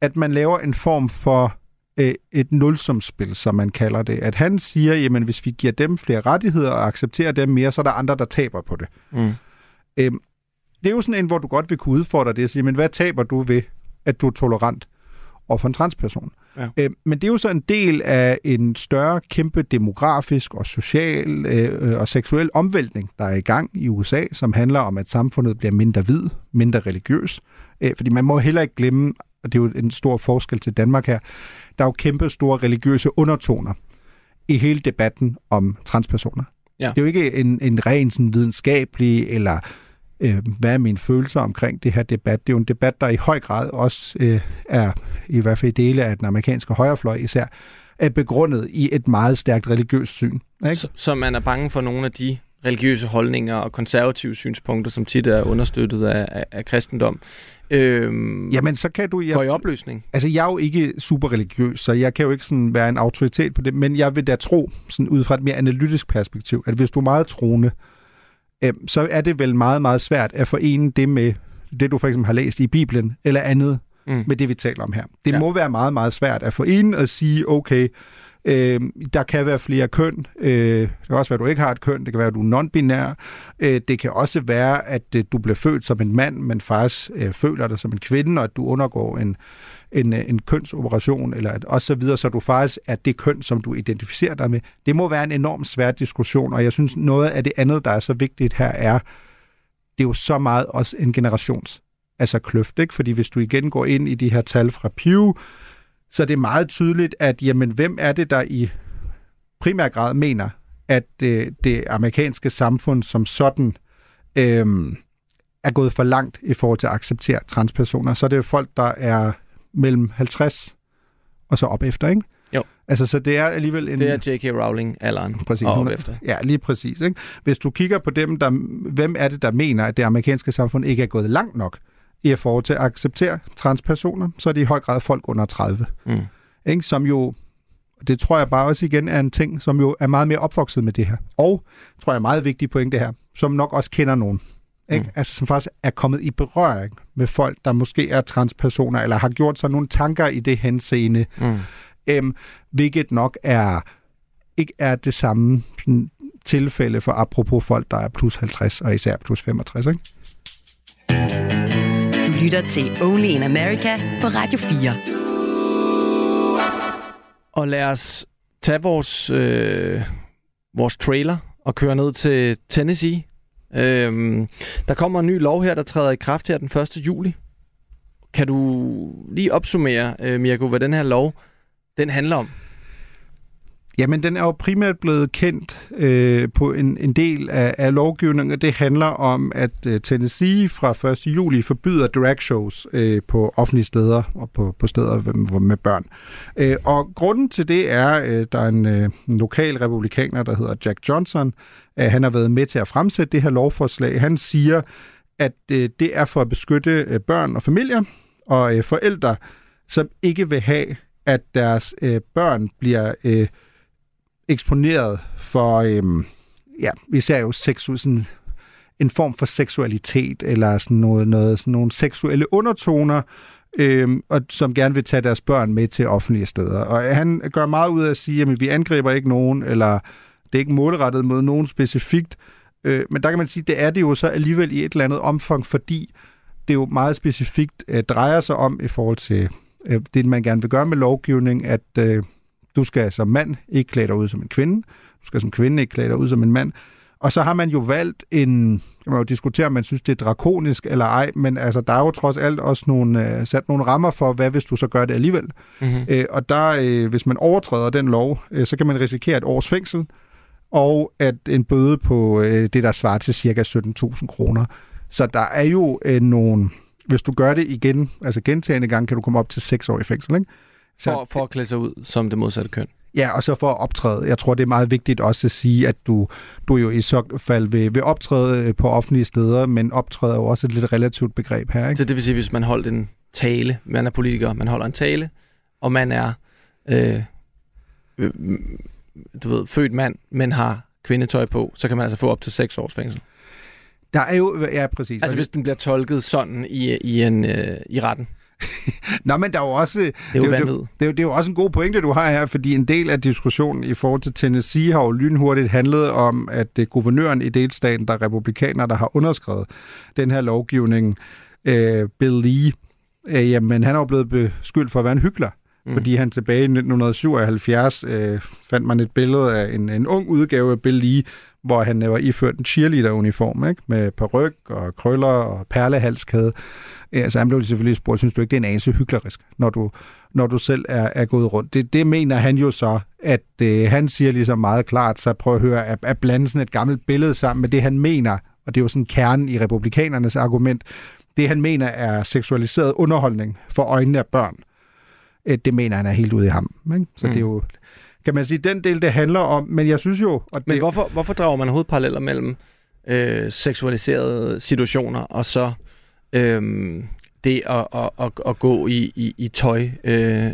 Speaker 4: at man laver en form for øh, et nulsumspil, som man kalder det. At han siger, jamen hvis vi giver dem flere rettigheder og accepterer dem mere, så er der andre, der taber på det. Mm. Øhm, det er jo sådan en, hvor du godt vil kunne udfordre det og sige, men hvad taber du ved, at du er tolerant over for en transperson? Ja. Øh, men det er jo så en del af en større, kæmpe demografisk og social øh, øh og seksuel omvæltning, der er i gang i USA, som handler om, at samfundet bliver mindre hvid, mindre religiøs. Øh, fordi man må heller ikke glemme og det er jo en stor forskel til Danmark her, der er jo kæmpe store religiøse undertoner i hele debatten om transpersoner. Ja. Det er jo ikke en, en ren sådan, videnskabelig eller øh, hvad er mine følelser omkring det her debat. Det er jo en debat, der i høj grad også øh, er, i hvert fald i dele af den amerikanske højrefløj især, er begrundet i et meget stærkt religiøst syn. Ikke?
Speaker 3: Så, så man er bange for nogle af de religiøse holdninger og konservative synspunkter, som tit er understøttet af, af, af kristendom, øhm,
Speaker 4: Jamen, så kan du... Jeg,
Speaker 3: går i opløsning.
Speaker 4: Altså, jeg er jo ikke super religiøs, så jeg kan jo ikke sådan være en autoritet på det, men jeg vil da tro, sådan ud fra et mere analytisk perspektiv, at hvis du er meget troende, øh, så er det vel meget, meget svært at forene det med det, du for eksempel har læst i Bibelen, eller andet mm. med det, vi taler om her. Det ja. må være meget, meget svært at forene og sige, okay, Øh, der kan være flere køn. Øh, det kan også være, at du ikke har et køn. Det kan være, at du er non-binær. Øh, det kan også være, at øh, du bliver født som en mand, men faktisk øh, føler dig som en kvinde, og at du undergår en, en, øh, en kønsoperation, eller at, og så videre, så du faktisk er det køn, som du identificerer dig med. Det må være en enormt svær diskussion, og jeg synes, noget af det andet, der er så vigtigt her, er, det er jo så meget også en generations altså kløft, ikke? Fordi hvis du igen går ind i de her tal fra Pew, så det er meget tydeligt, at jamen, hvem er det, der i primær grad mener, at det, det amerikanske samfund som sådan øhm, er gået for langt i forhold til at acceptere transpersoner, så er det jo folk, der er mellem 50 og så op efter, ikke?
Speaker 3: Jo.
Speaker 4: Altså, så det er alligevel en...
Speaker 3: Det er J.K. Rowling-alderen
Speaker 4: præcis,
Speaker 3: og op efter.
Speaker 4: Ja, lige præcis. Ikke? Hvis du kigger på dem, der, hvem er det, der mener, at det amerikanske samfund ikke er gået langt nok, i forhold til at acceptere transpersoner, så er det i høj grad folk under 30. Mm. Ikke? Som jo, det tror jeg bare også igen er en ting, som jo er meget mere opvokset med det her. Og, tror jeg er meget vigtig pointe her, som nok også kender nogen. Ikke? Mm. Altså, som faktisk er kommet i berøring med folk, der måske er transpersoner, eller har gjort sig nogle tanker i det henseende, mm. øhm, hvilket nok er ikke er det samme sådan, tilfælde for apropos folk, der er plus 50 og især plus 65. Ikke?
Speaker 2: Lytter til Only in America på Radio 4.
Speaker 3: Og lad os tage vores, øh, vores trailer og køre ned til Tennessee. Øhm, der kommer en ny lov her, der træder i kraft her den 1. juli. Kan du lige opsummere, øh, Mirko, hvad den her lov den handler om?
Speaker 4: Jamen, den er jo primært blevet kendt øh, på en, en del af, af lovgivningen, det handler om, at øh, Tennessee fra 1. juli forbyder drag shows øh, på offentlige steder og på, på steder med, med børn. Øh, og grunden til det er, øh, der er en, øh, lokal republikaner, der hedder Jack Johnson. Øh, han har været med til at fremsætte det her lovforslag. Han siger, at øh, det er for at beskytte øh, børn og familier og øh, forældre, som ikke vil have, at deres øh, børn bliver... Øh, eksponeret for, øhm, ja, vi ser jo seksu, sådan, en form for seksualitet, eller sådan, noget, noget, sådan nogle seksuelle undertoner, øhm, og som gerne vil tage deres børn med til offentlige steder. Og han gør meget ud af at sige, at vi angriber ikke nogen, eller det er ikke målrettet mod nogen specifikt, øh, men der kan man sige, det er det jo så alligevel i et eller andet omfang, fordi det jo meget specifikt øh, drejer sig om i forhold til øh, det, man gerne vil gøre med lovgivning, at øh, du skal som mand ikke klæde dig ud som en kvinde. Du skal som kvinde ikke klæde dig ud som en mand. Og så har man jo valgt en, kan man jo diskutere, om man synes, det er drakonisk eller ej, men altså, der er jo trods alt også nogle, uh, sat nogle rammer for, hvad hvis du så gør det alligevel. Mm-hmm. Uh, og der, uh, hvis man overtræder den lov, uh, så kan man risikere et års fængsel, og at en bøde på uh, det, der svarer til cirka 17.000 kroner. Så der er jo uh, nogle, hvis du gør det igen, altså gentagende gang, kan du komme op til 6 år i fængsel, ikke?
Speaker 3: Så, for, for at klæde sig ud som det modsatte køn.
Speaker 4: Ja, og så for at optræde. Jeg tror, det er meget vigtigt også at sige, at du, du jo i så fald vil, vil optræde øh, på offentlige steder, men optræder jo også et lidt relativt begreb her. Ikke?
Speaker 3: Så det vil sige, hvis man holder en tale, man er politiker, man holder en tale, og man er øh, øh, du ved, født mand, men har kvindetøj på, så kan man altså få op til 6 års fængsel.
Speaker 4: Der er jo, ja præcis.
Speaker 3: Altså hvis den bliver tolket sådan i, i, en, øh, i retten.
Speaker 4: Nå, men der er jo også... Det
Speaker 3: er jo,
Speaker 4: det, det, det, det, er jo, det er jo også en god pointe, du har her, fordi en del af diskussionen i forhold til Tennessee har jo lynhurtigt handlet om, at det er guvernøren i delstaten, der er republikaner, der har underskrevet den her lovgivning, øh, Bill Lee, øh, jamen han er jo blevet beskyldt for at være en hyggelig. Mm. Fordi han tilbage i 1977 øh, fandt man et billede af en, en ung udgave af Bill Lee, hvor han var iført en cheerleader-uniform, ikke? med peruk og krøller og perlehalskæde. Altså han blev selvfølgelig spurgt, synes du ikke, det er en anelse hyklerisk, når du, når du selv er, er gået rundt? Det, det mener han jo så, at øh, han siger ligesom meget klart, så prøv at høre, at, at blande sådan et gammelt billede sammen med det, han mener, og det er jo sådan kernen i republikanernes argument, det han mener er seksualiseret underholdning for øjnene af børn, øh, det mener han er helt ude i ham. Ikke? Så mm. det er jo kan man sige, den del, det handler om. Men jeg synes jo...
Speaker 3: Men
Speaker 4: det,
Speaker 3: hvorfor, hvorfor drager man overhovedet paralleller mellem øh, seksualiserede situationer og så øh, det at, at, at, at gå i, i, i tøj, øh,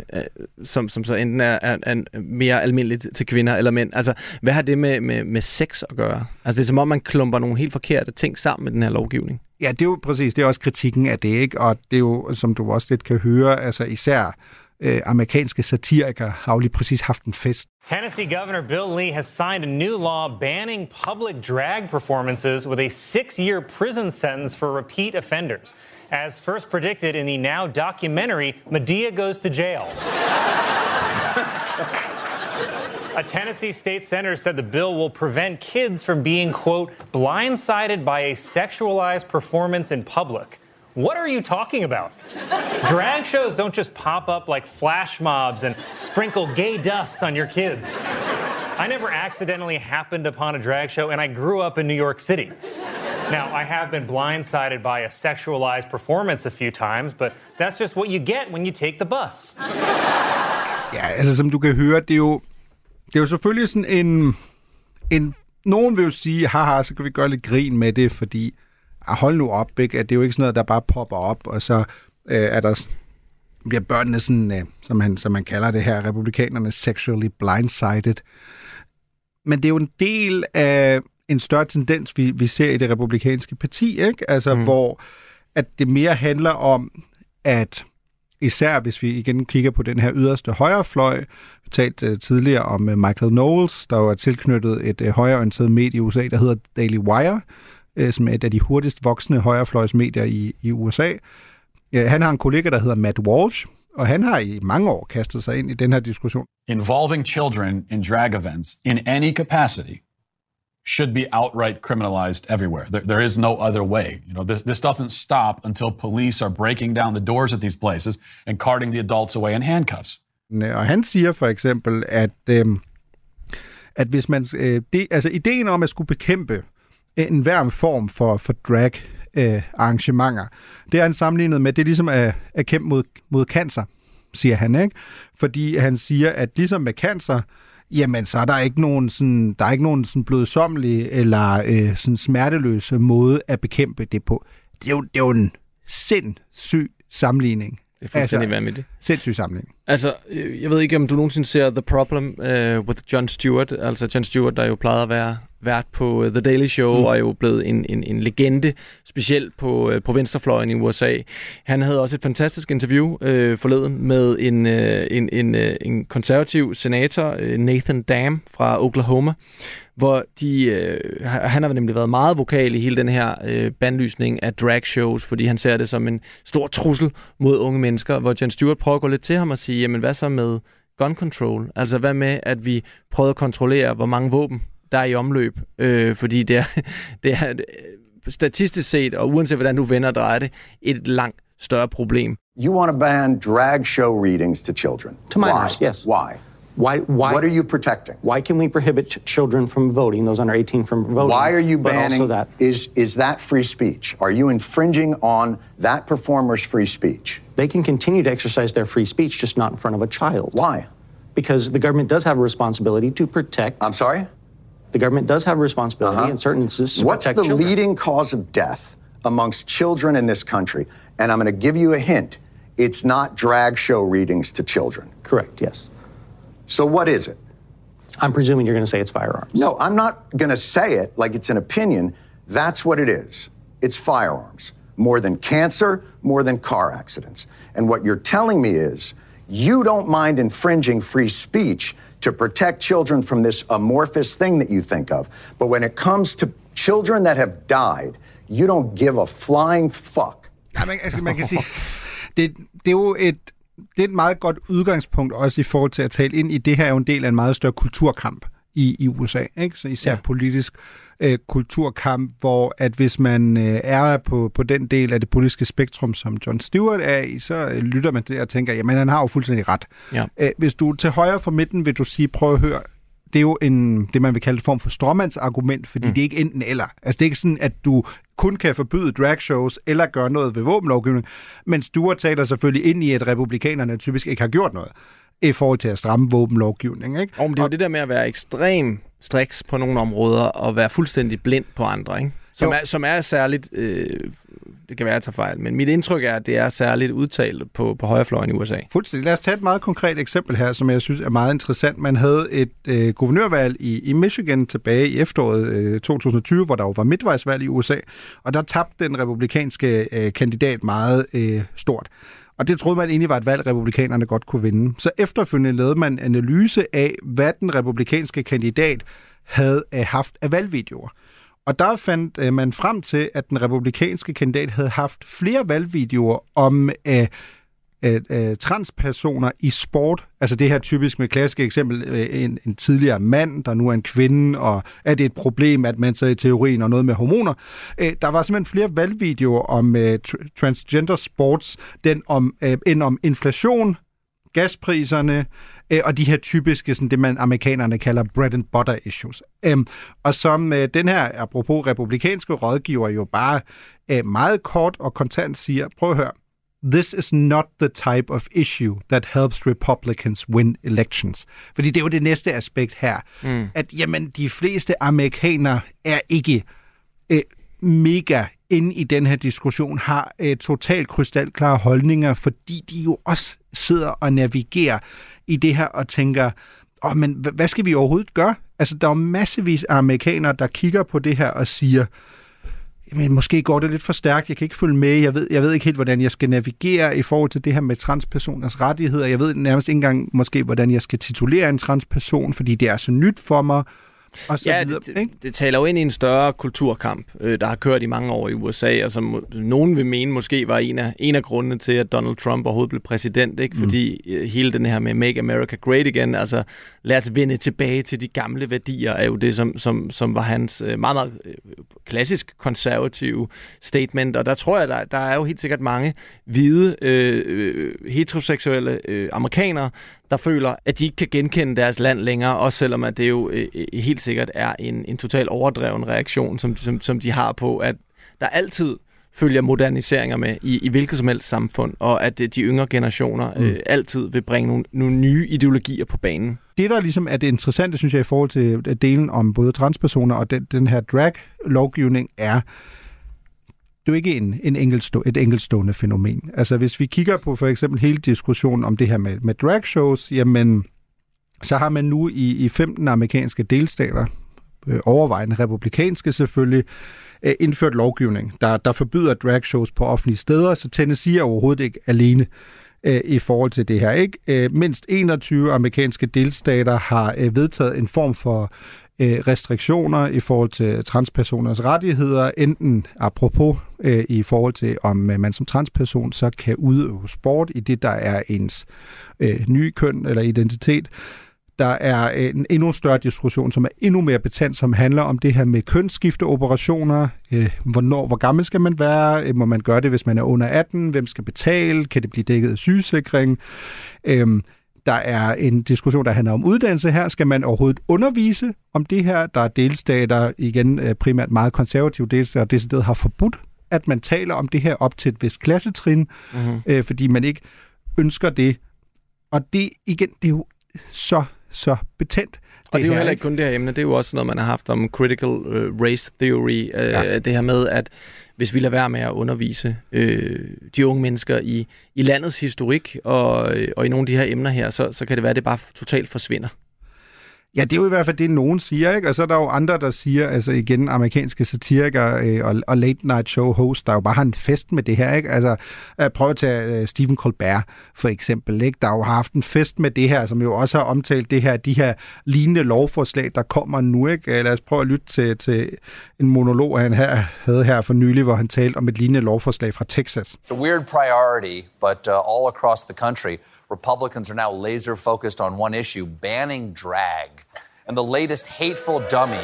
Speaker 3: som, som så enten er, er, er mere almindeligt til kvinder eller mænd? Altså, hvad har det med, med, med sex at gøre? Altså, det er som om, man klumper nogle helt forkerte ting sammen med den her lovgivning.
Speaker 4: Ja, det er jo præcis, det er også kritikken af det, ikke? Og det er jo, som du også lidt kan høre, altså især øh, amerikanske satirikere har jo lige præcis haft en fest.
Speaker 13: Tennessee Governor Bill Lee has signed a new law banning public drag performances with a six year prison sentence for repeat offenders. As first predicted in the now documentary, Medea Goes to Jail. [LAUGHS] A Tennessee state senator said the bill will prevent kids from being, quote, blindsided by a sexualized performance in public. What are you talking about? Drag shows don't just pop up like flash mobs and sprinkle gay dust on your kids. I never accidentally happened upon a drag show, and I grew up in New York City. Now, I have been blindsided by a sexualized performance a few times, but that's just what you get when you take the bus.
Speaker 4: Ja, altså som du kan høre, det er jo, det er jo selvfølgelig sådan en, en... Nogen vil jo sige, haha, så kan vi gøre lidt grin med det, fordi hold nu op, ikke? at det er jo ikke sådan noget, der bare popper op, og så øh, er der bliver børnene sådan, øh, som, han, som man kalder det her, republikanerne sexually blindsided. Men det er jo en del af en større tendens, vi, vi ser i det republikanske parti, ikke? Altså, mm. hvor at det mere handler om, at især hvis vi igen kigger på den her yderste højrefløj, vi talte uh, tidligere om uh, Michael Knowles, der var tilknyttet et uh, højreorienteret medie i USA, der hedder Daily Wire, uh, som er et af de hurtigst voksende højrefløjsmedier i, i USA. Uh, han har en kollega, der hedder Matt Walsh, og han har i mange år kastet sig ind i den her diskussion.
Speaker 14: Involving children in drag events in any capacity should be outright criminalized everywhere. There, there is no other way. You know, this, this doesn't stop until police are breaking down the doors of these places and carting the adults away in handcuffs.
Speaker 4: Og han siger for eksempel, at, øh, at hvis man, øh, det, altså ideen om at skulle bekæmpe en hver form for, for drag øh, arrangementer, det er han sammenlignet med, det er ligesom at, at kæmpe mod, mod cancer, siger han, ikke? Fordi han siger, at ligesom med cancer, jamen så er der ikke nogen sådan, der er ikke nogen sådan blødsomlig eller øh, sådan smerteløse måde at bekæmpe det på. Det er jo, det er jo en sindssyg sammenligning.
Speaker 3: Det er fuldstændig altså, vanvittigt.
Speaker 4: Sindssyg sammenligning.
Speaker 3: Altså, øh, jeg ved ikke, om du nogensinde ser The Problem uh, with Jon Stewart. Altså Jon Stewart, der jo plejede at være vært på uh, The Daily Show, mm. og er jo blevet en, en, en legende, specielt på, uh, på venstrefløjen i USA. Han havde også et fantastisk interview uh, forleden med en, uh, en, en, uh, en konservativ senator, uh, Nathan Dam fra Oklahoma, hvor de, øh, han har nemlig været meget vokal i hele den her øh, bandlysning af drag shows, fordi han ser det som en stor trussel mod unge mennesker, hvor Jon Stewart prøver at gå lidt til ham og sige, jamen hvad så med gun control? Altså hvad med, at vi prøver at kontrollere, hvor mange våben der er i omløb? Øh, fordi det er, [LAUGHS] det er statistisk set, og uanset hvordan du vender og drejer det, et langt større problem.
Speaker 15: You want to ban drag show readings to children?
Speaker 16: To minors,
Speaker 15: Why?
Speaker 16: yes.
Speaker 15: Why?
Speaker 16: Why, why,
Speaker 15: What are you protecting?
Speaker 16: Why can we prohibit children from voting, those under 18 from voting?
Speaker 15: Why are you banning?
Speaker 16: Also that.
Speaker 15: Is is that free speech? Are you infringing on that performer's free speech?
Speaker 16: They can continue to exercise their free speech, just not in front of a child.
Speaker 15: Why?
Speaker 16: Because the government does have a responsibility to protect.
Speaker 15: I'm sorry?
Speaker 16: The government does have a responsibility
Speaker 15: Uh-huh.
Speaker 16: in certain instances
Speaker 15: What's the
Speaker 16: children.
Speaker 15: leading cause of death amongst children in this country? And I'm going to give you a hint. It's not drag show readings to children.
Speaker 16: Correct, yes.
Speaker 15: So what is it?
Speaker 16: I'm presuming you're going to say it's firearms.
Speaker 15: No, I'm not going to say it like it's an opinion. That's what it is. It's firearms. More than cancer, more than car accidents. And what you're telling me is you don't mind infringing free speech to protect children from this amorphous thing that you think of. But when it comes to children that have died, you don't give a flying fuck.
Speaker 4: Ja, man, altså, man kan sige, det, det er jo et, det er et meget godt udgangspunkt også i forhold til at tale ind i, det her er jo en del af en meget større kulturkamp i, i USA, ikke? Så især ja. politisk øh, kulturkamp, hvor at hvis man øh, er på, på den del af det politiske spektrum, som John Stewart er i, så øh, lytter man til og tænker, jamen han har jo fuldstændig ret.
Speaker 3: Ja.
Speaker 4: Øh, hvis du er til højre for midten, vil du sige, prøv at høre, det er jo en, det, man vil kalde en form for stråmandsargument, fordi mm. det er ikke enten eller. Altså, det er ikke sådan, at du kun kan forbyde dragshows eller gøre noget ved våbenlovgivning, men Stuart taler selvfølgelig ind i, at republikanerne typisk ikke har gjort noget. I forhold til at stramme våbenlovgivning. Ikke?
Speaker 3: Og det er jo det der med at være ekstrem striks på nogle områder og være fuldstændig blind på andre, ikke? Som, er, som er særligt, øh, det kan være, at jeg tager fejl, men mit indtryk er, at det er særligt udtalt på, på højrefløjen i USA.
Speaker 4: Fuldstændig. Lad os tage et meget konkret eksempel her, som jeg synes er meget interessant. Man havde et øh, guvernørvalg i, i Michigan tilbage i efteråret øh, 2020, hvor der jo var midtvejsvalg i USA, og der tabte den republikanske øh, kandidat meget øh, stort. Og det troede man egentlig var et valg, republikanerne godt kunne vinde. Så efterfølgende lavede man en analyse af, hvad den republikanske kandidat havde haft af valgvideoer. Og der fandt øh, man frem til, at den republikanske kandidat havde haft flere valgvideoer om øh, øh, øh, transpersoner i sport. Altså det her typisk med klassiske eksempel, øh, en, en tidligere mand, der nu er en kvinde, og er det et problem, at man så i teorien og noget med hormoner. Øh, der var simpelthen flere valgvideoer om øh, transgender sports, den om, øh, end om inflation, gaspriserne, øh, og de her typiske, sådan det man amerikanerne kalder bread and butter issues. Øhm, og som øh, den her, apropos republikanske rådgiver, jo bare øh, meget kort og kontant siger, prøv at høre, this is not the type of issue that helps Republicans win elections. Fordi det er jo det næste aspekt her, mm. at jamen, de fleste amerikanere er ikke øh, mega inde i den her diskussion, har øh, totalt krystalklare holdninger, fordi de jo også sidder og navigerer i det her og tænker, oh, men hvad skal vi overhovedet gøre? Altså, der er massevis af amerikanere, der kigger på det her og siger, men måske går det lidt for stærkt, jeg kan ikke følge med, jeg ved, jeg ved ikke helt, hvordan jeg skal navigere i forhold til det her med transpersoners rettigheder, jeg ved nærmest ikke engang måske, hvordan jeg skal titulere en transperson, fordi det er så nyt for mig, og så
Speaker 3: ja,
Speaker 4: videre,
Speaker 3: det,
Speaker 4: ikke?
Speaker 3: det taler jo ind i en større kulturkamp, øh, der har kørt i mange år i USA, og som nogen vil mene måske var en af, en af grundene til, at Donald Trump overhovedet blev præsident, ikke?
Speaker 4: Mm.
Speaker 3: fordi øh, hele den her med Make America Great Again, altså lad os vende tilbage til de gamle værdier, er jo det, som, som, som var hans øh, meget, meget klassisk konservative statement, og der tror jeg, der, der er jo helt sikkert mange hvide, øh, heteroseksuelle øh, amerikanere, der føler, at de ikke kan genkende deres land længere, også selvom at det jo øh, øh, helt sikkert er en, en total overdreven reaktion, som, som, som de har på, at der altid følger moderniseringer med i, i hvilket som helst samfund, og at øh, de yngre generationer øh, altid vil bringe nogle, nogle nye ideologier på banen.
Speaker 4: Det, der ligesom er det interessante, synes jeg, i forhold til delen om både transpersoner og den, den her drag-lovgivning, er, det er jo ikke en, en enkeltstå, et enkeltstående fænomen. Altså hvis vi kigger på for eksempel hele diskussionen om det her med, med drag shows, jamen så har man nu i, i 15 amerikanske delstater, øh, overvejende republikanske selvfølgelig, øh, indført lovgivning, der, der forbyder drag shows på offentlige steder, så Tennessee er overhovedet ikke alene øh, i forhold til det her. Ikke? Øh, mindst 21 amerikanske delstater har øh, vedtaget en form for øh, restriktioner i forhold til transpersoners rettigheder, enten apropos øh, i forhold til, om øh, man som transperson så kan udøve sport i det, der er ens øh, nye køn eller identitet. Der er øh, en endnu større diskussion, som er endnu mere betændt, som handler om det her med kønsskifteoperationer. Øh, hvornår, hvor gammel skal man være? Øh, må man gøre det, hvis man er under 18? Hvem skal betale? Kan det blive dækket af sygesikring? Øh, der er en diskussion, der handler om uddannelse her. Skal man overhovedet undervise om det her? Der er delstater, igen øh, primært meget konservative delstater, der decideret har forbudt, at man taler om det her op til et vist klassetrin, mm-hmm. øh, fordi man ikke ønsker det. Og det, igen, det er jo så, så betændt.
Speaker 3: Og det er jo heller ikke kun det her emne, det er jo også noget, man har haft om critical uh, race theory. Uh, ja. Det her med, at hvis vi lader være med at undervise øh, de unge mennesker i, i landets historik og, øh, og i nogle af de her emner her, så, så kan det være, at det bare totalt forsvinder.
Speaker 4: Ja, det er jo i hvert fald det, nogen siger, ikke? Og så er der jo andre, der siger, altså igen, amerikanske satirikere øh, og, og late night show host, der jo bare har en fest med det her, ikke? Altså, øh, prøv at tage øh, Stephen Colbert, for eksempel, ikke? Der har haft en fest med det her, som jo også har omtalt det her, de her lignende lovforslag, der kommer nu, ikke? Øh, lad os prøve at lytte til, til en monolog, han her, havde her for nylig, hvor han talte om et lignende lovforslag fra Texas.
Speaker 17: It's a weird priority, but uh, all across the country, Republicans are now laser focused on one issue banning drag. And the latest hateful dummy.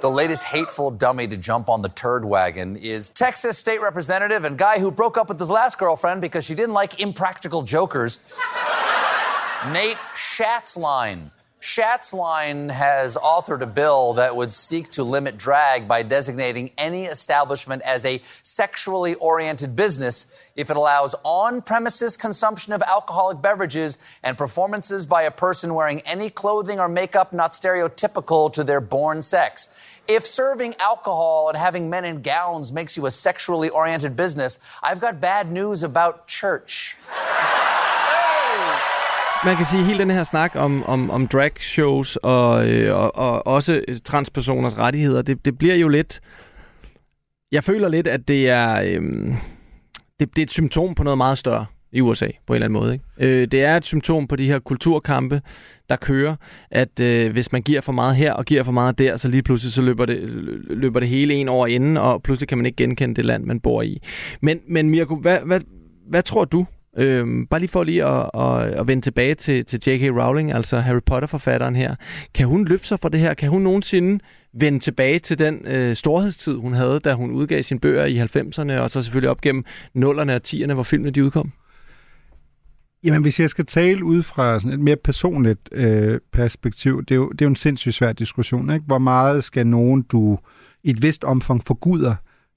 Speaker 17: The latest hateful dummy to jump on the turd wagon is Texas state representative and guy who broke up with his last girlfriend because she didn't like impractical jokers, Nate Schatzline. Schatz Line has authored a bill that would seek to limit drag by designating any establishment as a sexually oriented business if it allows on premises consumption of alcoholic beverages and performances by a person wearing any clothing or makeup not stereotypical to their born sex. If serving alcohol and having men in gowns makes you a sexually oriented business, I've got bad news about church.
Speaker 3: Man kan sige, at hele den her snak om, om, om drag shows og, øh, og, og også transpersoners rettigheder, det, det bliver jo lidt... Jeg føler lidt, at det er, øh, det, det er et symptom på noget meget større i USA, på en eller anden måde. Ikke? Øh, det er et symptom på de her kulturkampe, der kører, at øh, hvis man giver for meget her og giver for meget der, så lige pludselig så løber det, løber det hele en over enden, og pludselig kan man ikke genkende det land, man bor i. Men, men Mirko, hvad, hvad, hvad tror du, Øhm, bare lige for lige at, at, at vende tilbage til, til J.K. Rowling, altså Harry Potter-forfatteren her. Kan hun løfte sig fra det her? Kan hun nogensinde vende tilbage til den øh, storhedstid, hun havde, da hun udgav sine bøger i 90'erne, og så selvfølgelig op gennem 0'erne og 10'erne, hvor filmene de udkom?
Speaker 4: Jamen, hvis jeg skal tale ud fra sådan et mere personligt øh, perspektiv, det er, jo, det er jo en sindssygt svær diskussion. Ikke? Hvor meget skal nogen, du i et vist omfang forguder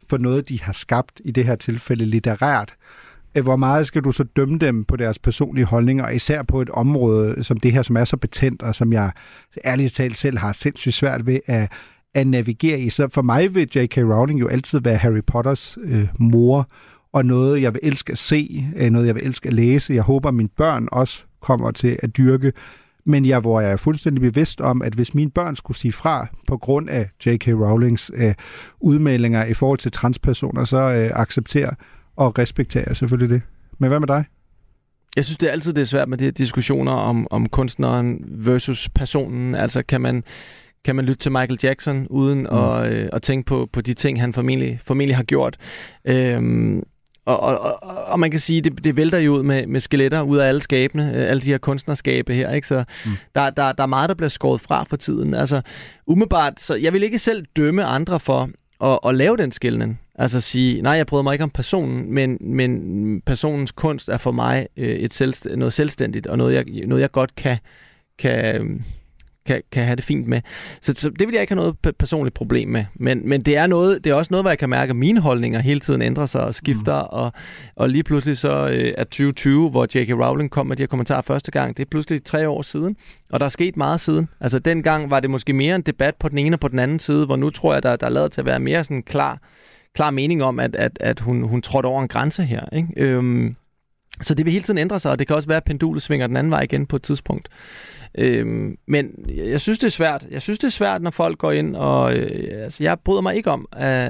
Speaker 4: for noget, de har skabt, i det her tilfælde litterært, Øh, Øh, hvor meget skal du så dømme dem på deres personlige holdninger, især på et område som det her, som er så betændt, og som jeg ærligt talt selv har sindssygt svært ved at, at navigere i. Så for mig vil J.K. Rowling jo altid være Harry Potters øh, mor, og noget, jeg vil elske at se, øh, noget, jeg vil elske at læse. Jeg håber, mine børn også kommer til at dyrke men jeg, hvor jeg er fuldstændig bevidst om, at hvis mine børn skulle sige fra på grund af J.K. Rowlings øh, udmeldinger i forhold til transpersoner, så øh, accepterer og respekterer selvfølgelig det. Men hvad med dig?
Speaker 3: Jeg synes, det er altid det er svært med de her diskussioner om, om kunstneren versus personen. Altså, kan man, kan man lytte til Michael Jackson uden mm. at, øh, at tænke på, på de ting, han formentlig, formentlig har gjort? Øhm, og, og, og, og man kan sige, det, det vælter jo ud med, med skeletter ud af alle skabene, øh, alle de her kunstnerskabe her, ikke? Så mm. der, der, der er meget, der bliver skåret fra for tiden. Altså, umiddelbart, så jeg vil ikke selv dømme andre for at, at lave den skældning. Altså sige, nej, jeg bryder mig ikke om personen, men, men personens kunst er for mig øh, et selvst- noget selvstændigt, og noget jeg, noget, jeg godt kan, kan, kan, kan have det fint med. Så, så det vil jeg ikke have noget personligt problem med. Men, men det, er noget, det er også noget, hvor jeg kan mærke, at mine holdninger hele tiden ændrer sig og skifter, mm. og, og lige pludselig så øh, er 2020, hvor J.K. Rowling kom med de her kommentarer første gang, det er pludselig tre år siden, og der er sket meget siden. Altså dengang var det måske mere en debat på den ene og på den anden side, hvor nu tror jeg, der, der er lavet til at være mere sådan klar, klar mening om, at, at, at hun, hun trådte over en grænse her. Ikke? Øhm, så det vil hele tiden ændre sig, og det kan også være, at pendulet svinger den anden vej igen på et tidspunkt. Øhm, men jeg synes, det er svært. Jeg synes, det er svært, når folk går ind, og øh, altså, jeg bryder mig ikke om, øh,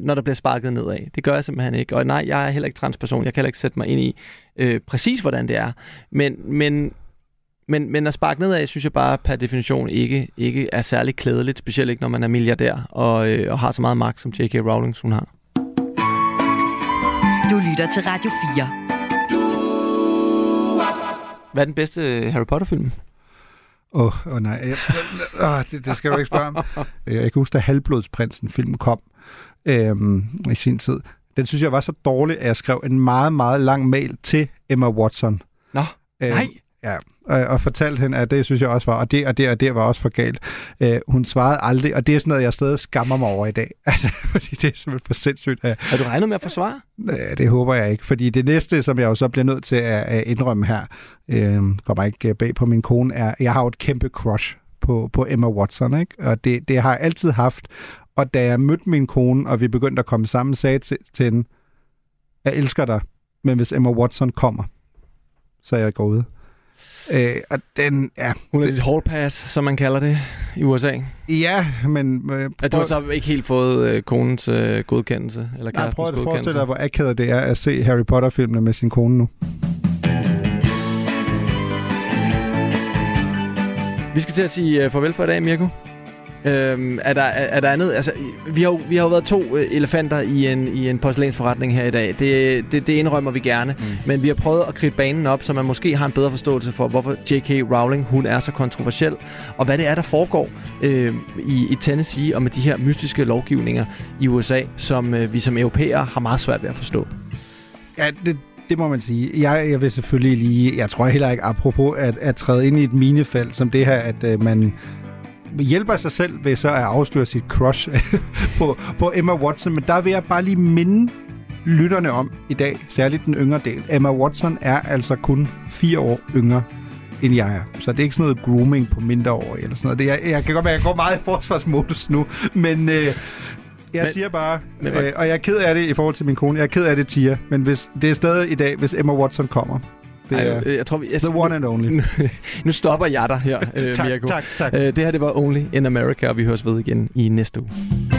Speaker 3: når der bliver sparket nedad. Det gør jeg simpelthen ikke. Og nej, jeg er heller ikke transperson. Jeg kan heller ikke sætte mig ind i øh, præcis, hvordan det er. Men, men, men, men at sparke nedad, synes jeg bare per definition ikke, ikke er særlig klædeligt, specielt ikke, når man er milliardær og, øh, og har så meget magt, som J.K. Rowling hun har.
Speaker 2: Du lytter til Radio 4.
Speaker 3: Hvad er den bedste Harry Potter-film?
Speaker 4: Åh, oh, oh, nej. Jeg, oh, det, det skal du ikke spørge om. [LAUGHS] Jeg kan huske, da Halvblodsprinsen film kom øhm, i sin tid. Den synes jeg var så dårlig, at jeg skrev en meget, meget lang mail til Emma Watson.
Speaker 3: Nå, øhm, nej.
Speaker 4: Ja, og, og fortalte hende, at det synes jeg også var, og det og det og det var også for galt. Øh, hun svarede aldrig, og det er sådan noget, jeg stadig skammer mig over i dag. [LAUGHS] Altså, fordi det er simpelthen for sindssygt. At,
Speaker 3: Har du regnet med at forsvare?
Speaker 4: Ja, det håber jeg ikke, fordi det næste, som jeg jo så bliver nødt til at, at indrømme her, øh, kommer ikke bag på min kone, er, jeg har jo et kæmpe crush på, på Emma Watson, ikke? og det, det har jeg altid haft. Og da jeg mødte min kone, og vi begyndte at komme sammen, sagde til, til hende, jeg elsker dig, men hvis Emma Watson kommer, så er jeg går ud. Øh, og den, ja,
Speaker 3: Hun er dit hall pass, som man kalder det i USA.
Speaker 4: Ja, men... Øh,
Speaker 3: at du har så ikke helt fået øh, konens øh, godkendelse? Eller
Speaker 4: Nej, prøv at forestille dig, hvor akavet det er at se Harry Potter-filmene med sin kone nu.
Speaker 3: Vi skal til at sige uh, farvel for i dag, Mirko. Øhm, er, der, er, er der andet? Altså, vi har jo, vi har jo været to øh, elefanter i en, i en porcelænsforretning her i dag. Det, det, det indrømmer vi gerne. Mm. Men vi har prøvet at kridte banen op, så man måske har en bedre forståelse for, hvorfor J.K. Rowling hun er så kontroversiel, og hvad det er, der foregår øh, i, i Tennessee og med de her mystiske lovgivninger i USA, som øh, vi som europæere har meget svært ved at forstå.
Speaker 4: Ja, det, Det må man sige. Jeg, jeg vil selvfølgelig lige, jeg tror heller ikke, apropos at, at træde ind i et minefald som det her, at øh, man hjælper sig selv ved så at afsløre sit crush [LAUGHS] på, på Emma Watson. Men der vil jeg bare lige minde lytterne om i dag, særligt den yngre del. Emma Watson er altså kun fire år yngre end jeg er. Så det er ikke sådan noget grooming på mindre år eller sådan noget. Det, jeg, jeg kan godt være, at jeg går meget i forsvarsmodus nu, men... Øh, jeg men, siger bare, men, øh, og jeg er ked af det i forhold til min kone, jeg er ked af det, Tia, men hvis, det er stadig i dag, hvis Emma Watson kommer. Det er
Speaker 3: Ej, jeg tror, jeg,
Speaker 4: the one and only.
Speaker 3: Nu, [LAUGHS] nu stopper jeg dig her, [LAUGHS] øh,
Speaker 4: tak,
Speaker 3: Mirko.
Speaker 4: tak, tak.
Speaker 3: Øh, det her, det var Only in America, og vi høres ved igen i næste uge.